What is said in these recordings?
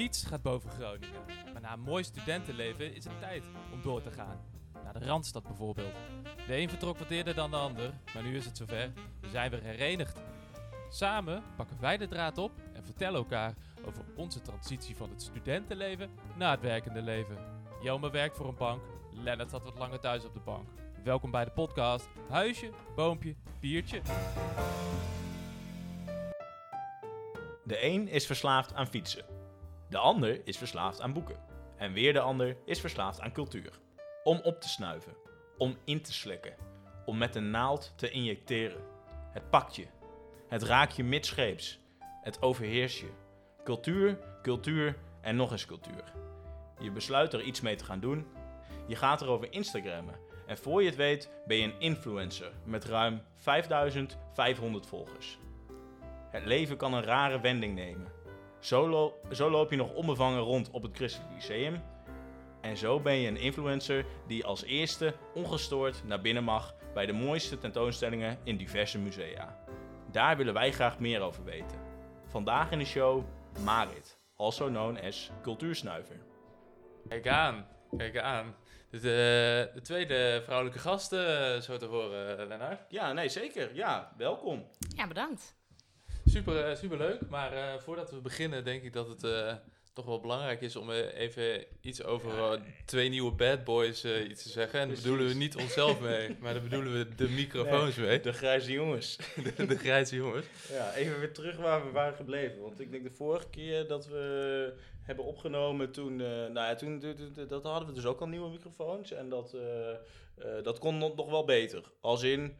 Leeds gaat boven Groningen. Maar na een mooi studentenleven is het tijd om door te gaan. Naar de Randstad bijvoorbeeld. De een vertrok wat eerder dan de ander, maar nu is het zover. We zijn weer herenigd. Samen pakken wij de draad op en vertellen elkaar over onze transitie van het studentenleven naar het werkende leven. Jelme werkt voor een bank, Lennart zat wat langer thuis op de bank. Welkom bij de podcast Huisje, Boompje, Biertje. De een is verslaafd aan fietsen. De ander is verslaafd aan boeken. En weer de ander is verslaafd aan cultuur. Om op te snuiven. Om in te slikken. Om met een naald te injecteren. Het pakt je. Het raakt je midscheeps. Het overheerst je. Cultuur, cultuur en nog eens cultuur. Je besluit er iets mee te gaan doen. Je gaat erover Instagrammen. En voor je het weet ben je een influencer met ruim 5500 volgers. Het leven kan een rare wending nemen. Zo, lo- zo loop je nog onbevangen rond op het Christelijk Lyceum. En zo ben je een influencer die als eerste ongestoord naar binnen mag bij de mooiste tentoonstellingen in diverse musea. Daar willen wij graag meer over weten. Vandaag in de show Marit, also known as Cultuursnuiver. Kijk aan, kijk aan. De, de, de tweede vrouwelijke gast, eh, zo te horen, eh, Lennart. Ja, nee, zeker. Ja, welkom. Ja, bedankt. Super, eh, super leuk. Maar eh, voordat we beginnen, denk ik dat het eh, toch wel belangrijk is om even iets over twee nieuwe bad boys iets te zeggen. En daar bedoelen we niet onszelf mee, maar daar bedoelen we de microfoons mee. De grijze jongens. De, de grijze jongens. Ja, even weer terug waar we waren gebleven. Want ik denk de vorige keer dat we hebben opgenomen, toen, nou ja, toen, dat hadden we dus ook al nieuwe microfoons. En dat, dat kon nog wel beter. Als in,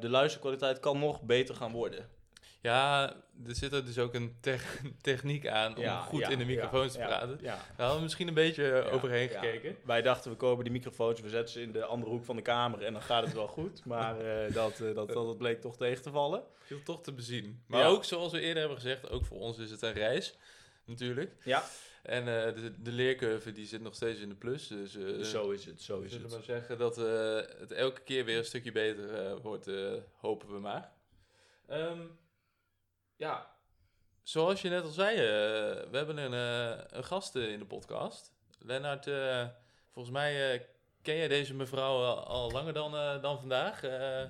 de luisterkwaliteit kan nog beter gaan worden. Ja, er zit er dus ook een tech- techniek aan om goed ja, in de microfoons ja, te praten. Ja. Daar hadden we misschien een beetje Ja, overheen gekeken. Wij dachten, we kopen die microfoons, we zetten ze in de andere hoek van de kamer en dan gaat het wel goed. Maar eh, dat, eh, dat, dat, dat bleek toch tegen te vallen. Viel toch te bezien. Maar ook, zoals we eerder hebben gezegd, ook voor ons is het een reis, natuurlijk. Ja, En eh, de, de leercurve die zit nog steeds in de plus. Dus eh zo is het, zo we is zullen het. maar zeggen dat eh, het elke keer weer een stukje beter eh, wordt, eh, hopen we maar. Ehm, ja, zoals je net al zei, eh, we hebben een, eh, een gast eh, in de podcast. Lennart, volgens mij ken jij deze mevrouw al, langer dan, dan vandaag.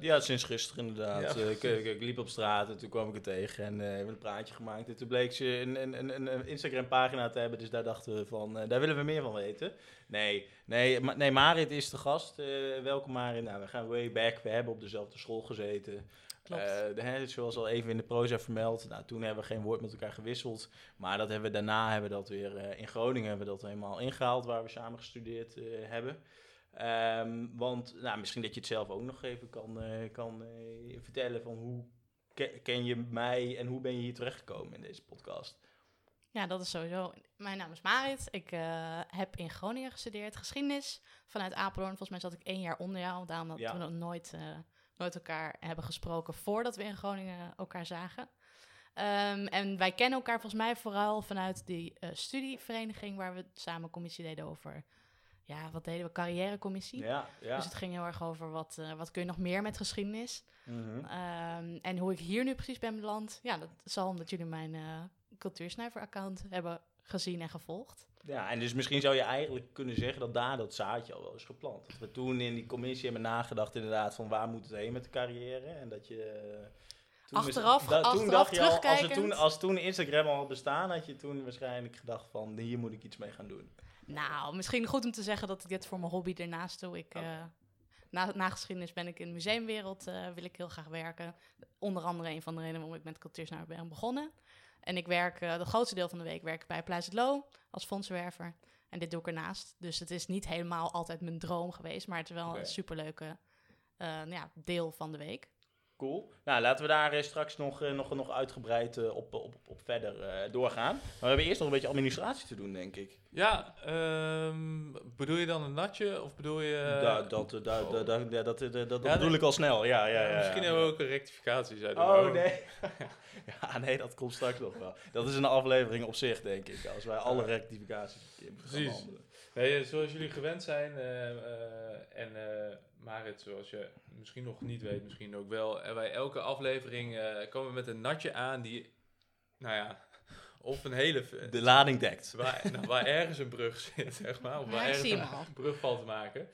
Ja, sinds gisteren inderdaad. Ja, ik, ik, ik liep op straat en toen kwam ik er tegen en hebben een praatje gemaakt. En toen bleek ze een, een, een, een Instagram pagina te hebben, dus daar dachten we van, daar willen we meer van weten. Nee, nee, Ma- nee Marit is de gast. Welkom Marit. Nou, we gaan way back. We hebben op dezelfde school gezeten. Klopt. Eh, hè, zoals al even in de proza vermeld. Nou, toen hebben we geen woord met elkaar gewisseld. Maar dat hebben we daarna hebben we dat weer eh, in Groningen hebben we dat helemaal ingehaald, waar we samen gestudeerd eh, hebben. Ehm, want nou, misschien dat je het zelf ook nog even kan, kan vertellen van hoe ke- ken je mij en hoe ben je hier terechtgekomen in deze podcast? Ja, dat is sowieso. Mijn naam is Marit. Ik heb in Groningen gestudeerd, geschiedenis vanuit Apeldoorn. Volgens mij zat ik één jaar onder jou, daarom dat Ja. we nog nooit, nooit elkaar hebben gesproken voordat we in Groningen elkaar zagen. Ehm, en wij kennen elkaar volgens mij vooral vanuit die eh, studievereniging waar we samen commissie deden over, ja, wat deden we? Carrièrecommissie. Ja, ja. Dus het ging heel erg over wat, eh, wat kun je nog meer met geschiedenis. Mhm. Ehm, en hoe ik hier nu precies ben beland, ja, dat zal omdat jullie mijn eh cultuursnuiver-account hebben gezien en gevolgd. Ja, en dus misschien zou je eigenlijk kunnen zeggen dat daar dat zaadje al wel is geplant. Dat we toen in die commissie hebben nagedacht inderdaad van waar moet het heen met de carrière. En dat je... eh, toen Achteraf- toen achteraf dacht je al, als, het toen, als toen Instagram al had bestaan, had je toen waarschijnlijk gedacht van hier moet ik iets mee gaan doen. Nou, misschien goed om te zeggen dat ik dit voor mijn hobby ernaast doe. Ik, Oké. eh, na, na geschiedenis ben ik in de museumwereld, eh, wil ik heel graag werken. Onder andere een van de redenen waarom ik met cultuursnuiver ben begonnen. En ik werk, eh het grootste deel van de week werk ik bij het Loo als fondswerver. En dit doe ik ernaast. Dus het is niet helemaal altijd mijn droom geweest, maar het is wel een superleuke eh, ja, deel van de week. Cool. Nou, laten we daar eh, straks nog, eh, nog, nog uitgebreid eh, op, op, op verder doorgaan. Maar we hebben eerst nog een beetje administratie te doen, denk ik. Ja, ehm, bedoel je dan een natje of bedoel je... Da- dat, da- oh. da- da- ja, dat, dat, dat, Ja, bedoel nee. ik al snel. Ja, ja, ja, Misschien ja. hebben we ook een rectificatie, zei Oh, nee. ja, nee, dat komt straks nog wel. Dat is een aflevering op zich, denk ik. Als wij alle rectificaties Precies. Nee, eh, zoals jullie gewend zijn, eh, eh, en eh Marit, zoals je misschien nog niet weet, misschien ook wel, en wij elke aflevering eh, komen met een natje aan die, nou ja, of een hele... De lading dekt. Waar, nou, waar ergens een brug zit, zeg maar. Of waar ergens een brug valt te maken.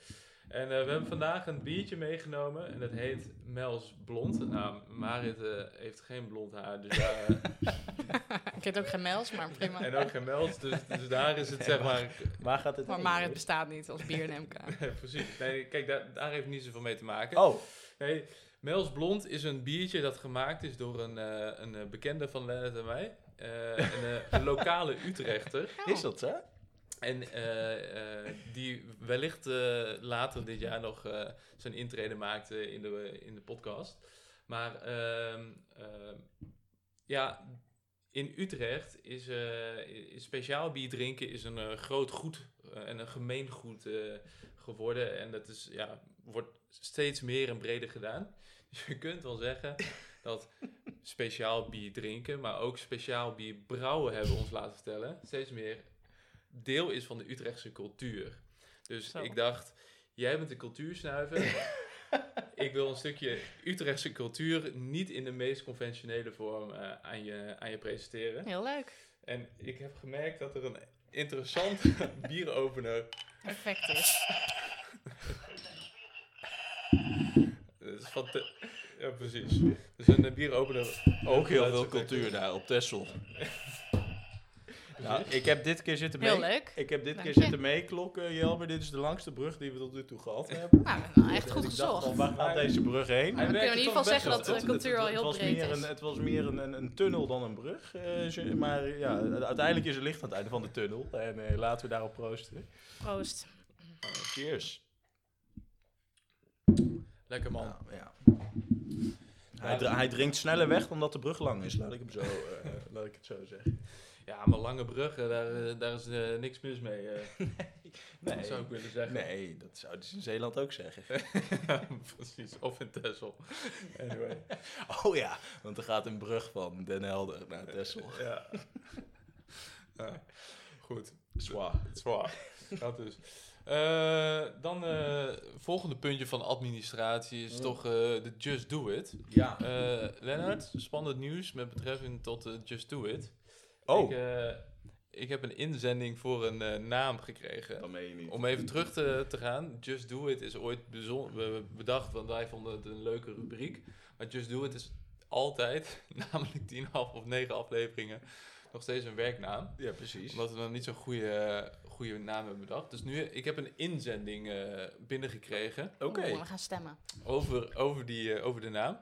En eh, we hebben vandaag een biertje meegenomen. En dat heet Mels Blond. Nou, Marit eh, heeft geen blond haar. Dus daar, Ik heb ook geen mails, maar prima. en ook geen Mels. Dus, dus daar is het, zeg maar... Waar gaat het Maar heen? Marit bestaat niet als bier en MK. Precies. Nee, kijk, daar, daar heeft niet zoveel mee te maken. Oh, Nee, Mels Blond is een biertje dat gemaakt is door een, eh, een eh, bekende van Lennart en mij. Eh, een, eh, een lokale Utrechter. is dat zo? En eh, eh, die wellicht eh, later dit jaar nog zijn intrede maakte in de, in de podcast. Maar ehm, ehm, ja, in Utrecht is, speciaal bier drinken is een groot goed en een gemeengoed geworden. En dat is, ja, wordt steeds meer en breder gedaan. Dus je kunt wel zeggen dat speciaal bier drinken, maar ook speciaal bier brouwen hebben ons laten vertellen. Steeds meer deel is van de Utrechtse cultuur. Dus Zo. ik dacht, jij bent een cultuursnuiver. ik wil een stukje Utrechtse cultuur niet in de meest conventionele vorm eh, aan, je, aan je presenteren. Heel leuk. En ik heb gemerkt dat er een interessant bieropener Perfect is. Dat is van te- ja, precies. Dus een bieropener. Ook heel veel cultuur daar op Texel. Nou, ik heb dit keer zitten Heel mee. leuk. Ik heb dit Dank keer je. zitten meeklokken, Jelmer. Dit is de langste brug die we tot nu toe gehad hebben. Nou, nou echt goed Ik gezocht. waar gaat deze brug heen? Maar dan kunnen we in ieder geval zeggen dat Het- de cultuur al het heel was breed meer is. Een, het was meer een, een, een tunnel dan een brug. eh, maar ja, uiteindelijk is er licht aan het einde van de tunnel. En eh, laten we daarop proosten. Proost. Eh, cheers. Lekker man. Nou, ja. Hij, dr- hij drinkt sneller weg omdat de brug lang is, laat ik, hem zo, eh, laat ik het zo zeggen. Ja, maar lange bruggen, daar, eh, daar is eh, niks mis mee. eh, Nee, zou ik willen zeggen. nee, dat zouden ze in Zeeland ook zeggen. precies. Of in Texel. Anyway. Oh ja, want er gaat een brug van Den Helder naar Texel. Ja. ja. Goed. Zwaar. Zwaar. Dat dus. Dan eh volgende puntje van administratie is Mm. toch de Just Do It. Ja. Lennart, spannend nieuws met betrekking tot de Just Do It. Oh, Ik, eh, ik heb een inzending voor een eh, naam gekregen. dat meen je niet. Om even terug te, te gaan. Just Do It is ooit bezon- we- bedacht, want wij vonden het een leuke rubriek. Maar Just Do It is altijd, namelijk 10 of 9 afleveringen, nog steeds een werknaam. Ja, precies. Omdat we dan niet zo'n goede, goede naam hebben bedacht. Dus nu, ik heb een inzending eh, binnengekregen Oké. We gaan stemmen. over, over, die, over de naam.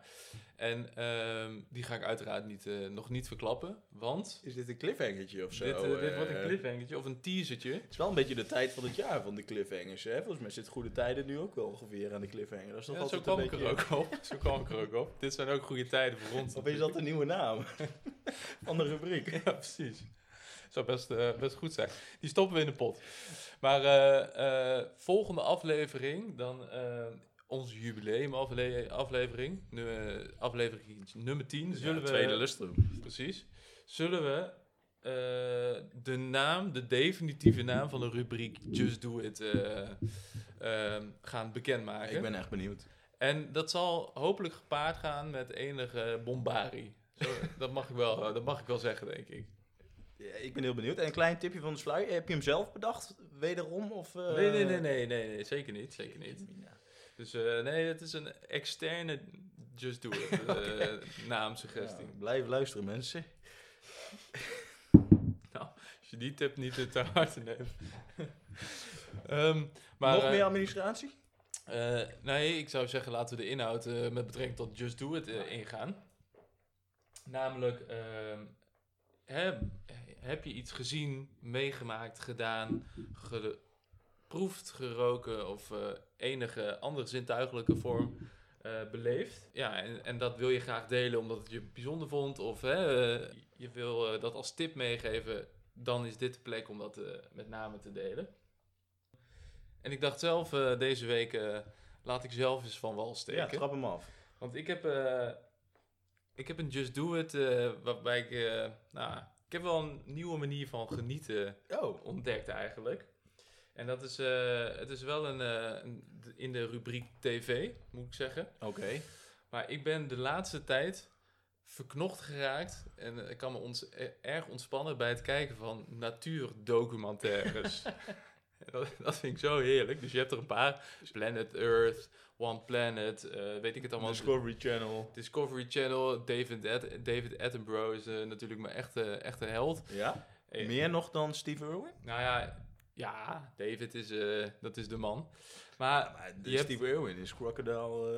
En ehm, die ga ik uiteraard niet, eh, nog niet verklappen, want Is dit een cliffhangertje of zo? dit, eh, dit wordt eh? een cliffhangertje of een teasertje. Het is wel een beetje de tijd van het jaar van de cliffhangers. Hè? Volgens mij zit Goede Tijden nu ook wel ongeveer aan de cliffhanger. Dat is toch Ja, zo altijd kwam een ik beetje... er ook op. Zo kwam ik er ook op. Dit zijn ook goede tijden voor ons. Of is dat een nieuwe naam van de rubriek? Ja, precies. Zou best, eh, best goed zijn. Die stoppen we in de pot. Maar eh, eh, volgende aflevering, dan eh, onze jubileum afle- aflevering, nu, eh, aflevering nummer 10, zullen we... tweede lustrum. Precies. Zullen we eh, de naam, de definitieve naam van de rubriek Just Do It eh, eh, gaan bekendmaken. Ik ben echt benieuwd. En dat zal hopelijk gepaard gaan met enige bombari. Zo, dat, mag ik wel, dat mag ik wel zeggen, denk ik. Ja, ik ben heel benieuwd. En een klein tipje van de sluier. Heb je hem zelf bedacht, wederom? Of? Nee, nee, nee, nee, nee, nee, zeker niet, zeker niet. Ja. Dus eh, nee, het is een externe Just Do It eh, naamsuggestie. Ja, blijf luisteren, mensen. Als je die tip niet te harte neemt. Ehm, maar, Nog meer administratie? eh, nee, ik zou zeggen, laten we de inhoud met betrekking tot Just Do It ingaan. Namelijk, ehm, hè, heb je iets gezien, meegemaakt, gedaan, geproefd, geroken of eh, enige andere zintuigelijke vorm eh, beleefd? Ja, en, en dat wil je graag delen omdat het je bijzonder vond of hè, eh, je wil dat als tip meegeven, dan is dit de plek om dat met name te delen. En ik dacht zelf deze week, laat ik zelf eens van wal steken. Ja, trap hem af. Want ik heb, ik heb een Just Do It waarbij ik, nou, ik heb wel een nieuwe manier van genieten Oh, ontdekt eigenlijk. En dat is, eh, het is wel een, eh, een- in de rubriek tv, moet ik zeggen. oké. Maar ik ben de laatste tijd verknocht geraakt. En ik kan me ons, erg ontspannen bij het kijken van natuurdocumentaires. dat, dat vind ik zo heerlijk. Dus je hebt er een paar. Planet Earth, One Planet, eh, weet ik het allemaal. Discovery Channel. Discovery Channel, David, At- David Attenborough is eh, natuurlijk mijn echte, echte held. Ja? Eh, Meer nog dan Steve Irwin? Nou ja, ja, David is, eh, dat is de man. Maar Maar je hebt- Steve Irwin is Crocodile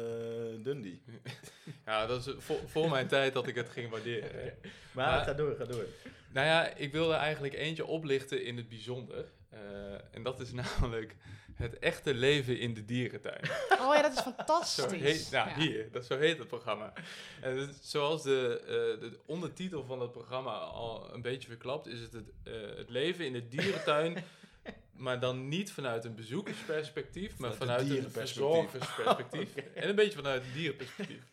eh, Dundee. ja, dat is voor, voor mijn tijd dat ik het ging waarderen. Maar, Maar- ga door, ga door. Nou ja, ik wilde eigenlijk eentje oplichten in het bijzonder. Eh, en dat is namelijk het echte leven in de dierentuin. Oh ja, dat is fantastisch. heet, nou, Ja. hier, dat, zo heet het programma. En het zoals de, eh, de ondertitel van het programma al een beetje verklapt, is het het, eh, het leven in de dierentuin. Maar dan niet vanuit een bezoekersperspectief, maar Vanuit een vanuit een dierenperspectief. verzorgersperspectief. En een beetje vanuit een dierenperspectief.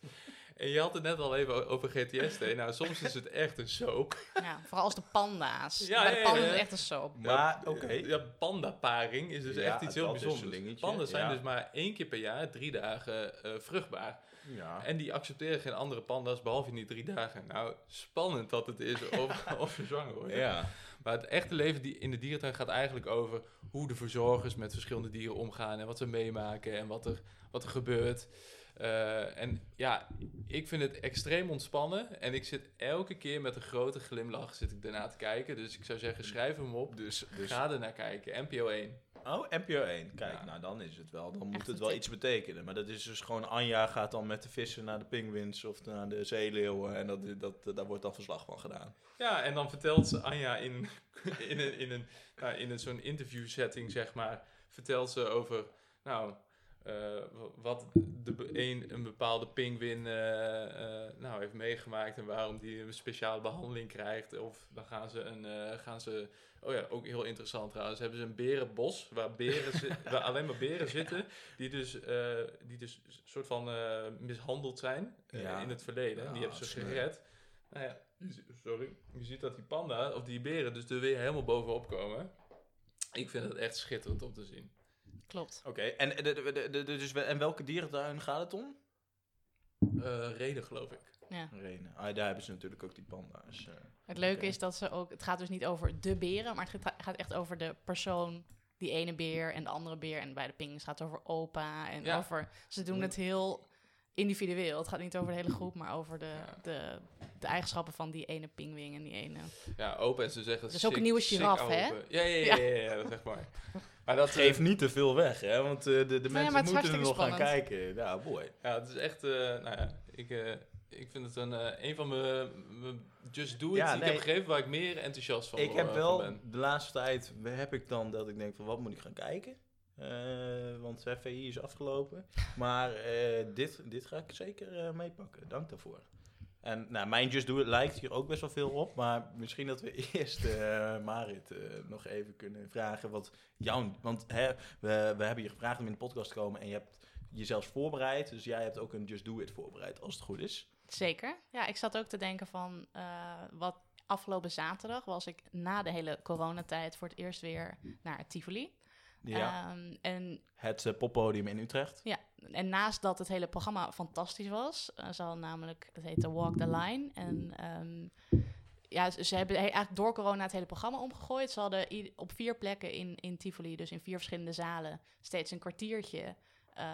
En je had het net al even over GTSD. Nou, soms is het echt een soap. Ja, vooral als de panda's. Ja, Bij de panda's ja. is het echt een soap. Maar, Ja, oké. Ja, pandaparing is dus Ja, echt iets heel bijzonders. Panda's zijn ja. dus maar één keer per jaar, drie dagen, eh, vruchtbaar. Ja. En die accepteren geen andere panda's behalve in die drie dagen. Nou, spannend dat het is of, of je zwanger wordt. ja. Maar het echte leven die in de dierentuin gaat eigenlijk over hoe de verzorgers met verschillende dieren omgaan en wat ze meemaken en wat er, wat er gebeurt. Eh, en ja, ik vind het extreem ontspannen en ik zit elke keer met een grote glimlach zit ik daarna te kijken. Dus ik zou zeggen, schrijf hem op. Dus, dus Ga er naar kijken. NPO 1. Oh, NPO 1. Kijk, Ja. nou dan is het wel. Dan moet Echt het wel tip. iets betekenen. Maar dat is dus gewoon Anja gaat dan met de vissen naar de pinguïns of naar de zeeleeuwen. En dat, dat, daar wordt dan verslag van gedaan. Ja, en dan vertelt ze Anja in, in een, in een, nou, in een zo'n interview setting, zeg maar, vertelt ze over, nou, eh, wat de, een, een bepaalde pinguïn eh, eh, nou, heeft meegemaakt en waarom die een speciale behandeling krijgt. Of dan gaan ze een, gaan ze, oh ja, ook heel interessant trouwens, hebben ze een berenbos waar, beren zi- waar alleen maar beren zitten, die dus, die dus soort van mishandeld zijn Ja. in het verleden. Ja, die hebben ze gered. Nou ja, sorry. Je ziet dat die panda, of die beren, dus er weer helemaal bovenop komen. Ik vind het echt schitterend om te zien. Klopt. Oké, en, de, de, de, de- dus, en welke dierentuin gaat het om? Eh reden, geloof ik. Ja. Renen. Ah, daar hebben ze natuurlijk ook die panda's. eh. Het leuke is dat ze ook... Het gaat dus niet over de beren, maar het gaat- echt over de persoon... Die ene beer en de andere beer. En bij de pinguïns gaat het over opa. En Ja. over... Ze doen het heel individueel. Het gaat niet over de hele groep, maar over de, Ja. de, de eigenschappen van die ene pinguïn en die ene... Ja, open en ze zeggen... Er is ook een nieuwe giraf, hè? Ja, ja, ja, ja, ja, dat is echt. Maar dat Geef niet te veel weg, hè? Want eh, de, de mensen moeten er nog gaan kijken. Ja, boy. Ja, het is echt... eh, nou ja, ik, eh, ik vind het een, eh, een van mijn mijn Just Do It Ja, die nee. ik heb gegeven waar ik meer enthousiast van, ik heb eh, wel, van ben. de laatste tijd heb ik dan dat ik denk van wat moet ik gaan kijken? Eh, want FVI is afgelopen. Maar eh, dit, dit ga ik zeker eh, meepakken. Dank daarvoor. En nou, mijn Just Do It lijkt hier ook best wel veel op. Maar misschien dat we eerst eh, Marit eh, nog even kunnen vragen wat jouw... Want hè, we, we hebben je gevraagd om in de podcast te komen en je hebt jezelf voorbereid. Dus jij hebt ook een Just Do It voorbereid, als het goed is. Zeker. Ja, ik zat ook te denken van eh, wat afgelopen zaterdag was ik na de hele coronatijd voor het eerst weer naar Tivoli. Ja. Ehm, en, het eh, poppodium in Utrecht. ja, en naast dat het hele programma fantastisch was, eh, ze hadden namelijk, het heette Walk the Line. En ehm, ja, ze, ze hebben he- eigenlijk door corona het hele programma omgegooid. Ze hadden op vier plekken in, in Tivoli, dus in vier verschillende zalen, steeds een kwartiertje eh,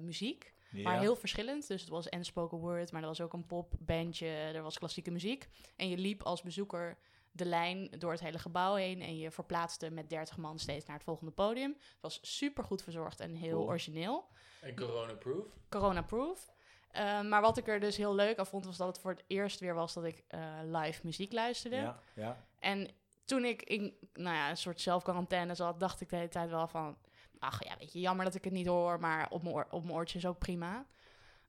muziek. Maar heel verschillend. Dus het was en spoken word, maar er was ook een popbandje, er was klassieke muziek. En je liep als bezoeker de lijn door het hele gebouw heen en je verplaatste met 30 man steeds naar het volgende podium. Het was super goed verzorgd en heel Cool. origineel. En corona-proof. Corona-proof. Eh, maar wat ik er dus heel leuk aan vond, was dat het voor het eerst weer was dat ik eh, live muziek luisterde. Ja, ja. En toen ik in nou ja, een soort zelfquarantaine zat, dacht ik de hele tijd wel van... Ach ja, weet je, jammer dat ik het niet hoor, maar op mijn, oor, op mijn oortje is ook prima.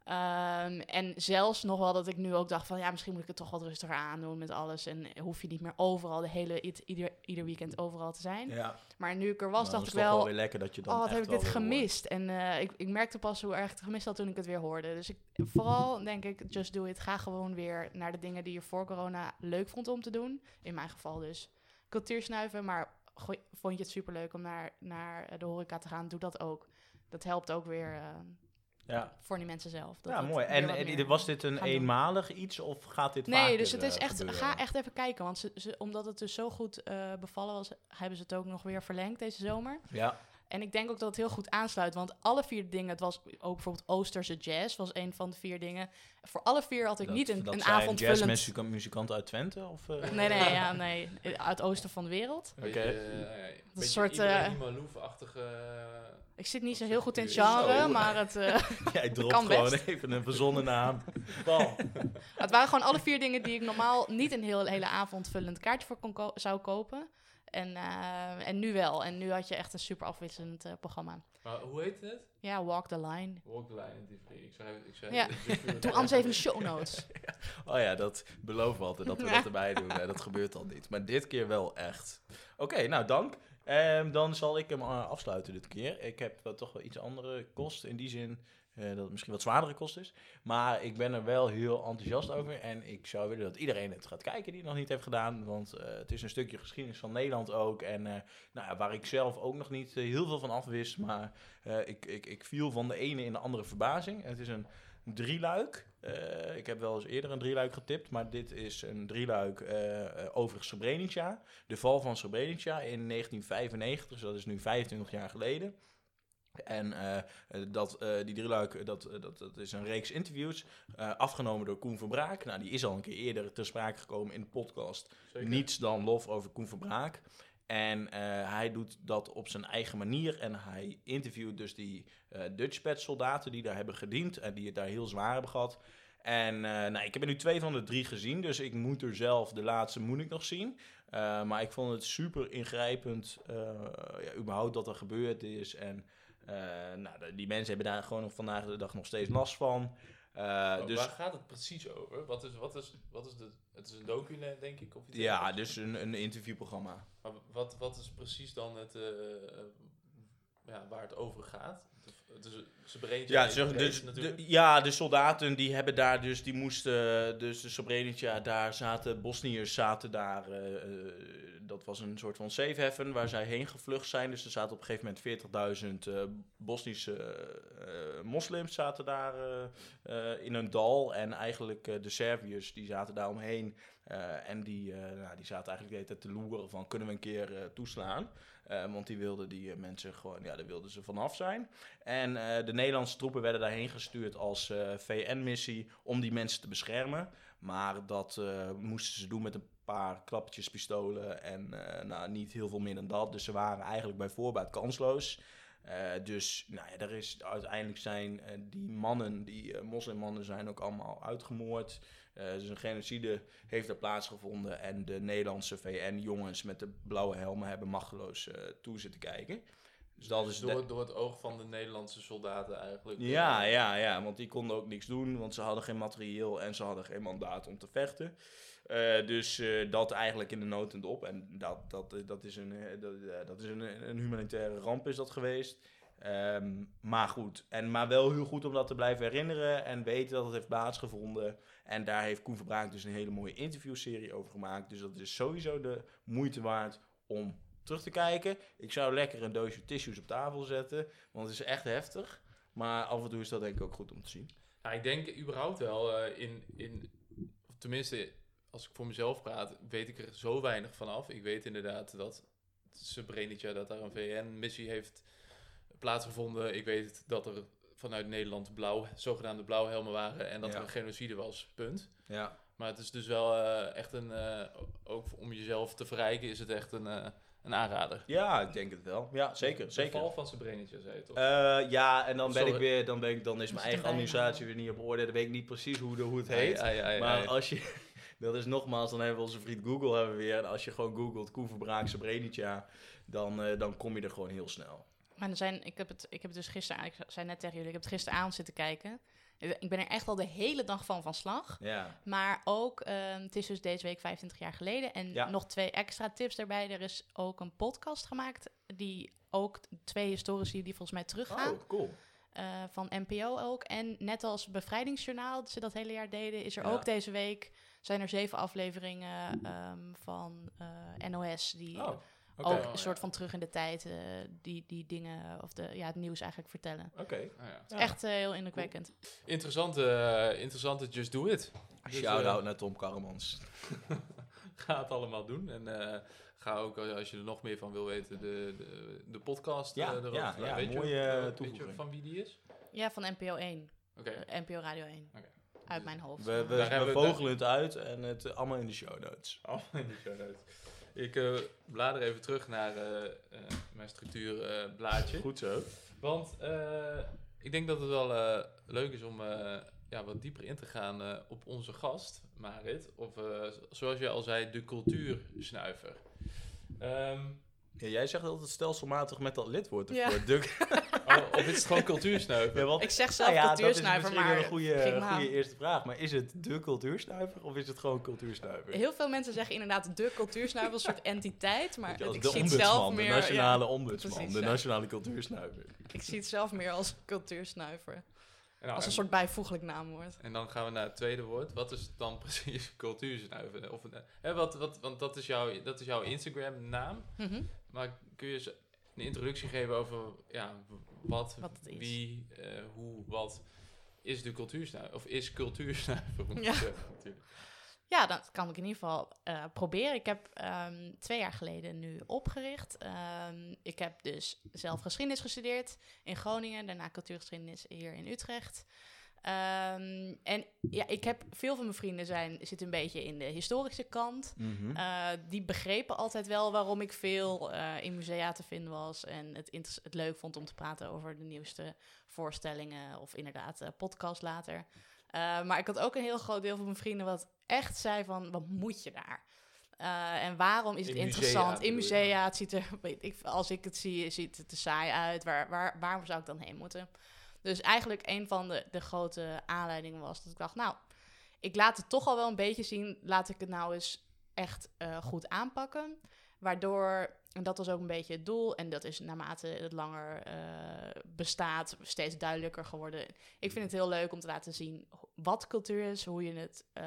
Ehm, en zelfs nog wel dat ik nu ook dacht van... Ja, misschien moet ik het toch wat rustiger aandoen met alles. En hoef je niet meer overal, de hele, ieder, ieder weekend overal te zijn. ja. Maar nu ik er was, Nou, dacht ik het wel... weer lekker dat je dan Oh, wat heb ik dit hoort. gemist? En eh, ik, ik merkte pas hoe erg het gemist had toen ik het weer hoorde. Dus ik, vooral denk ik, just do it. Ga gewoon weer naar de dingen die je voor corona leuk vond om te doen. In mijn geval dus cultuursnuiven. Maar gooi- vond je het superleuk om naar, naar de horeca te gaan, doe dat ook. Dat helpt ook weer eh, Ja, voor die mensen zelf. Dat ja mooi. En, was dit een doen. eenmalig iets of gaat dit Nee, vaker, dus het is eh, echt, gebeuren? ga echt even kijken. Want ze, ze, omdat het dus zo goed eh, bevallen was, hebben ze het ook nog weer verlengd deze zomer. Ja, En ik denk ook dat het heel goed aansluit. Want alle vier dingen, het was ook bijvoorbeeld Oosterse jazz, was een van de vier dingen. Voor alle vier had ik dat, niet een, dat een zijn avondvullend... jazzmuzikanten uit Twente? Of, eh? Nee, nee, ja, nee. Uit het oosten van de wereld. Oké. eh, een soort, eh, Malouf-achtige... Ik zit niet zo heel goed in het genre, Zo. maar het, eh, Jij dropt Kan gewoon best. even een verzonnen naam. Het waren gewoon alle vier dingen die ik normaal niet een heel, hele avondvullend kaartje voor kon ko- zou kopen. En, eh, en nu wel. En nu had je echt een super afwisselend eh, programma. Maar hoe heet het? Ja, Walk the Line. Walk the line. Ik zei, ik zei Ja. Doe anders even de show notes. Oh ja, dat beloven we altijd dat we Ja. dat erbij doen. Dat gebeurt al niet. Maar dit keer wel echt. Oké, nou dank. Ehm, dan zal ik hem eh, afsluiten dit keer. Ik heb wel toch wel iets andere kosten in die zin. Eh, dat het misschien wat zwaardere kost is. Maar ik ben er wel heel enthousiast over. En ik zou willen dat iedereen het gaat kijken die het nog niet heeft gedaan. Want eh, het is een stukje geschiedenis van Nederland ook. En eh, nou waar ik zelf ook nog niet heel veel van af wist. Maar ik, ik, ik viel van de ene in de andere verbazing. Het is een drieluik. Ik heb wel eens eerder een drieluik getipt, maar dit is een drieluik eh, over Srebrenica. De val van Srebrenica in 1995, dus dat is nu 25 jaar geleden. En eh, dat, eh, die drieluik, eh, dat, dat, dat is een reeks interviews, afgenomen door Koen Verbraak. Nou, die is al een keer eerder ter sprake gekomen in de podcast Zeker. niets dan lof over Koen Verbraak. En hij doet dat op zijn eigen manier. En hij interviewt dus die Dutchpad soldaten die daar hebben gediend. En die het daar heel zwaar hebben gehad. En nou, ik heb er nu twee van de drie gezien. Dus ik moet er zelf, de laatste moet ik nog zien. Maar ik vond het super ingrijpend. ja, überhaupt dat er gebeurd is. En nou, de- die mensen hebben daar gewoon nog vandaag de dag nog steeds last van. Eh, Maar dus Waar gaat het precies over? Wat is, wat is, wat is de... Het is een docu, denk ik? Of iets ja, dus een, een interviewprogramma. Maar wat, wat is precies dan het... eh, eh, ja, waar het over gaat? Ze brengt Ja, zeg, dus, de, ja, de soldaten die hebben daar dus, die moesten, dus de Srebrenica, daar zaten, Bosniërs zaten daar, eh, eh, dat was een soort van safe haven waar zij heen gevlucht zijn. Dus er zaten op een gegeven moment 40.000 eh Bosnische eh, moslims zaten daar eh, in een dal. En eigenlijk de Serviërs, die zaten daar omheen. en die, nou, die zaten eigenlijk de hele tijd te loeren van, kunnen we een keer toeslaan? Want die wilden die mensen gewoon, ja, daar wilden ze vanaf zijn. En de Nederlandse troepen werden daarheen gestuurd als VN-missie om die mensen te beschermen. Maar dat moesten ze doen met een paar klappertjes pistolen en eh, nou, niet heel veel meer dan dat. Dus ze waren eigenlijk bij voorbaat kansloos. Eh, dus nou ja, er is, uiteindelijk zijn eh, die mannen, die moslimmannen, zijn ook allemaal uitgemoord. Dus een genocide heeft er plaatsgevonden en de Nederlandse VN-jongens met de blauwe helmen hebben machteloos toe zitten kijken. Dus dat is de- door, door het oog van de Nederlandse soldaten eigenlijk. ja, ja, ja, want die konden ook niks doen, want ze hadden geen materieel en ze hadden geen mandaat om te vechten. Eh, dus eh, dat eigenlijk in de notend op. En dat, dat, eh, dat is, een, dat, dat is een, een humanitaire ramp is dat geweest. Ehm, maar goed, en, maar wel heel goed om dat te blijven herinneren en weten dat het heeft plaatsgevonden. En daar heeft Koen Verbraak dus een hele mooie interviewserie over gemaakt. Dus dat is sowieso de moeite waard om terug te kijken. Ik zou lekker een doosje tissues op tafel zetten, want het is echt heftig. Maar af en toe is dat denk ik ook goed om te zien. Nou, ik denk überhaupt wel in, in, tenminste, als ik voor mezelf praat, weet ik er zo weinig van af. Ik weet inderdaad dat Srebrenica, dat daar een VN-missie heeft plaatsgevonden. Ik weet dat er vanuit Nederland blauw, zogenaamde blauwhelmen waren en dat Ja. er een genocide was, punt. Ja, Maar het is dus wel eh, echt een, eh, ook om jezelf te verrijken, is het echt een, eh, een aanrader. ja ik denk het wel. Ja, zeker. De zeker. val van Srebrenica, zei je toch? Eh, ja, en dan ben ik weer, dan, ben ik, dan is mijn eigen administratie weer niet op orde. Dan weet ik niet precies hoe, de, hoe het heet. ja, ja, ja, maar ja. als je, dat is nogmaals, dan hebben we onze vriend Google hebben we weer. En als je gewoon googelt Koen Verbraak Srebrenica, dan, eh, dan kom je er gewoon heel snel. Maar er zijn, ik, heb het, ik heb het dus gisteren, ik zei net tegen jullie, ik heb het gisteravond zitten kijken. Ik ben er echt al de hele dag van van slag. Ja, Maar ook, ehm, het is dus deze week 25 jaar geleden. En Ja. nog twee extra tips daarbij. Er is ook een podcast gemaakt die ook twee historici die volgens mij teruggaan. oh, cool. eh, van NPO ook. En net als Bevrijdingsjournaal, dat ze dat hele jaar deden, is er Ja. ook deze week zijn er zeven afleveringen ehm, van eh, NOS die Oh, ook Oh, een soort ja. van terug in de tijd eh, die, die dingen, of de, ja, het nieuws eigenlijk vertellen. Oké. Nou ja. Echt eh, heel indrukwekkend. Interessante, eh, interessante Just Do It. Dus, Shout-out eh, naar Tom Karremans. ga het allemaal doen. En eh, ga ook, als je er nog meer van wil weten, de, de, de podcast Ja, erover. ja, ja, weet mooie, je, weet je toevoeging. van wie die is? Ja, van NPO 1. Oké. NPO Radio 1. Oké. Uit mijn hoofd. We, we, Daar hebben we we- vogelen het uit en het eh, allemaal in de show notes. Allemaal in de show notes. Ik eh, blader even terug naar eh, eh, mijn structuurblaadje. Goed zo. Want eh, ik denk dat het wel eh, leuk is om eh, ja, wat dieper in te gaan eh, op onze gast, Marit. Of eh, zoals je al zei, de cultuursnuiver. Ehm, Ja, jij zegt altijd stelselmatig met dat lidwoord Ja. ervoor. Duk. oh, of is het gewoon cultuursnuiver? Ja, want- Ik zeg zelf Nou ja, dat is cultuursnuiver, misschien maar een goede, maar- eerste vraag. Maar is het de cultuursnuiver of is het gewoon cultuursnuiver? heel veel mensen zeggen inderdaad de cultuursnuiver als een soort entiteit, maar je, ik de zie het zelf meer... de ja, nationale ombudsman, precies, de ja. nationale cultuursnuiver. ik zie het zelf meer als cultuursnuiver. Nou, Als een en- soort bijvoeglijk naamwoord. En dan gaan we naar het tweede woord. Wat is dan precies cultuursnuiver? Of, eh, hè, wat, wat, want dat is, jouw, dat is jouw Instagram-naam. Mhm. Maar kun je eens een introductie geven over ja, wat, wie, eh, hoe, wat is de cultuursnuiver? Of is cultuursnuiver? Ja. zeggen, natuurlijk. Ja, dat kan ik in ieder geval eh, proberen. Ik heb ehm, twee jaar geleden nu opgericht. Ehm, ik heb dus zelf geschiedenis gestudeerd in Groningen, daarna cultuurgeschiedenis hier in Utrecht. Ehm, en ja, ik heb veel van mijn vrienden zijn, zitten een beetje in de historische kant. Mhm. Eh, die begrepen altijd wel waarom ik veel eh, in musea te vinden was. En het, het leuk vond om te praten over de nieuwste voorstellingen. Of inderdaad, eh podcast later. Maar ik had ook een heel groot deel van mijn vrienden wat echt zei van, wat moet je daar? En waarom is het In musea, interessant? in musea, het ziet er, weet ik, als ik het zie, ziet het er saai uit. Waar, waar, waarom zou ik dan heen moeten? Dus eigenlijk een van de, de grote aanleidingen was dat ik dacht, nou, ik laat het toch al wel een beetje zien. Laat ik het nou eens echt eh, goed aanpakken. Waardoor, en dat was ook een beetje het doel, en dat is naarmate het langer eh, bestaat, steeds duidelijker geworden. Ik vind het heel leuk om te laten zien wat cultuur is, hoe je het, eh,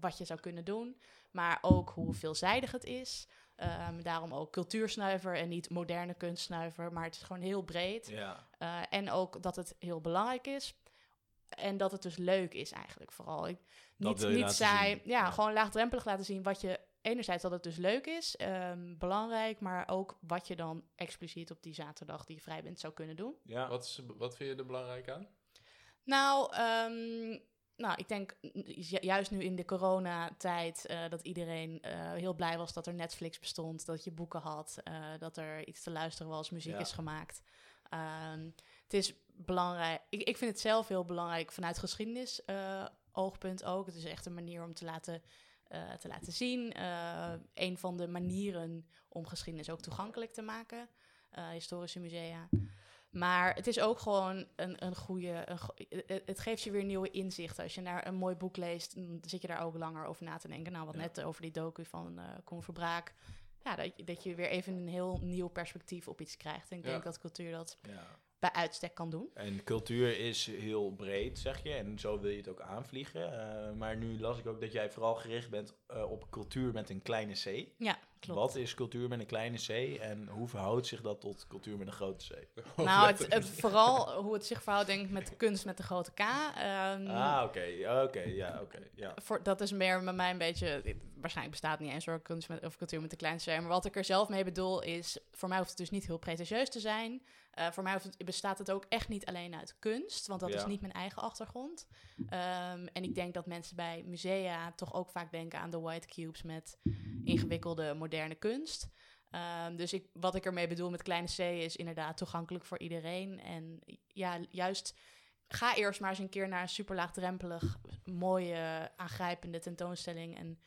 wat je zou kunnen doen, maar ook hoe veelzijdig het is. Ehm, daarom ook cultuursnuiver en niet moderne kunstsnuiver, maar het is gewoon heel breed. Ja. Eh, en ook dat het heel belangrijk is. En dat het dus leuk is eigenlijk vooral. Ik, niet niet saai. Ja. gewoon laagdrempelig laten zien wat je... Enerzijds dat het dus leuk is, ehm, belangrijk, maar ook wat je dan expliciet op die zaterdag die je vrij bent zou kunnen doen. Ja. Wat, is, wat vind je er belangrijk aan? Nou, ehm, nou, ik denk ju- juist nu in de coronatijd eh dat iedereen eh, heel blij was dat er Netflix bestond, dat je boeken had, eh, dat er iets te luisteren was, muziek Ja. is gemaakt. Ehm, het is belangrijk. Ik, ik vind het zelf heel belangrijk vanuit geschiedenis oogpunt ook. Het is echt een manier om te laten, te laten zien. Een van de manieren om geschiedenis ook toegankelijk te maken. historische musea. Maar het is ook gewoon een, een goede. Een, go- het, geeft je weer nieuwe inzichten. Als je naar een mooi boek leest, dan zit je daar ook langer over na te denken. Nou, wat Ja. net over die docu van Koen Verbraak. Ja, dat, je- dat je weer even een heel nieuw perspectief op iets krijgt. En ik Ja. denk dat cultuur dat ja. bij uitstek kan doen. En cultuur is heel breed, zeg je. En zo wil je het ook aanvliegen. Eh, maar nu las ik ook dat jij vooral gericht bent eh, op cultuur met een kleine C. Ja, klopt. Wat is cultuur met een kleine C en hoe verhoudt zich dat tot cultuur met een grote C? Nou, het, het, vooral hoe het zich verhoudt, denk ik, met kunst met de grote K. Ehm, Ah, oké. Oké, ja, oké. ja. voor, dat is meer bij mij een beetje. Waarschijnlijk bestaat niet eens hoor, kunst met, of cultuur met de kleinste C. Maar wat ik er zelf mee bedoel is. Voor mij hoeft het dus niet heel pretentieus te zijn. Eh, voor mij bestaat het ook echt niet alleen uit kunst, want dat is niet mijn eigen achtergrond. Ehm, en ik denk dat mensen bij musea toch ook vaak denken aan de white cubes met ingewikkelde moderne kunst. Ehm, dus ik, wat ik ermee bedoel met kleine C is inderdaad toegankelijk voor iedereen. En ja, juist ga eerst maar eens een keer naar een super laagdrempelig, mooie, aangrijpende tentoonstelling. En,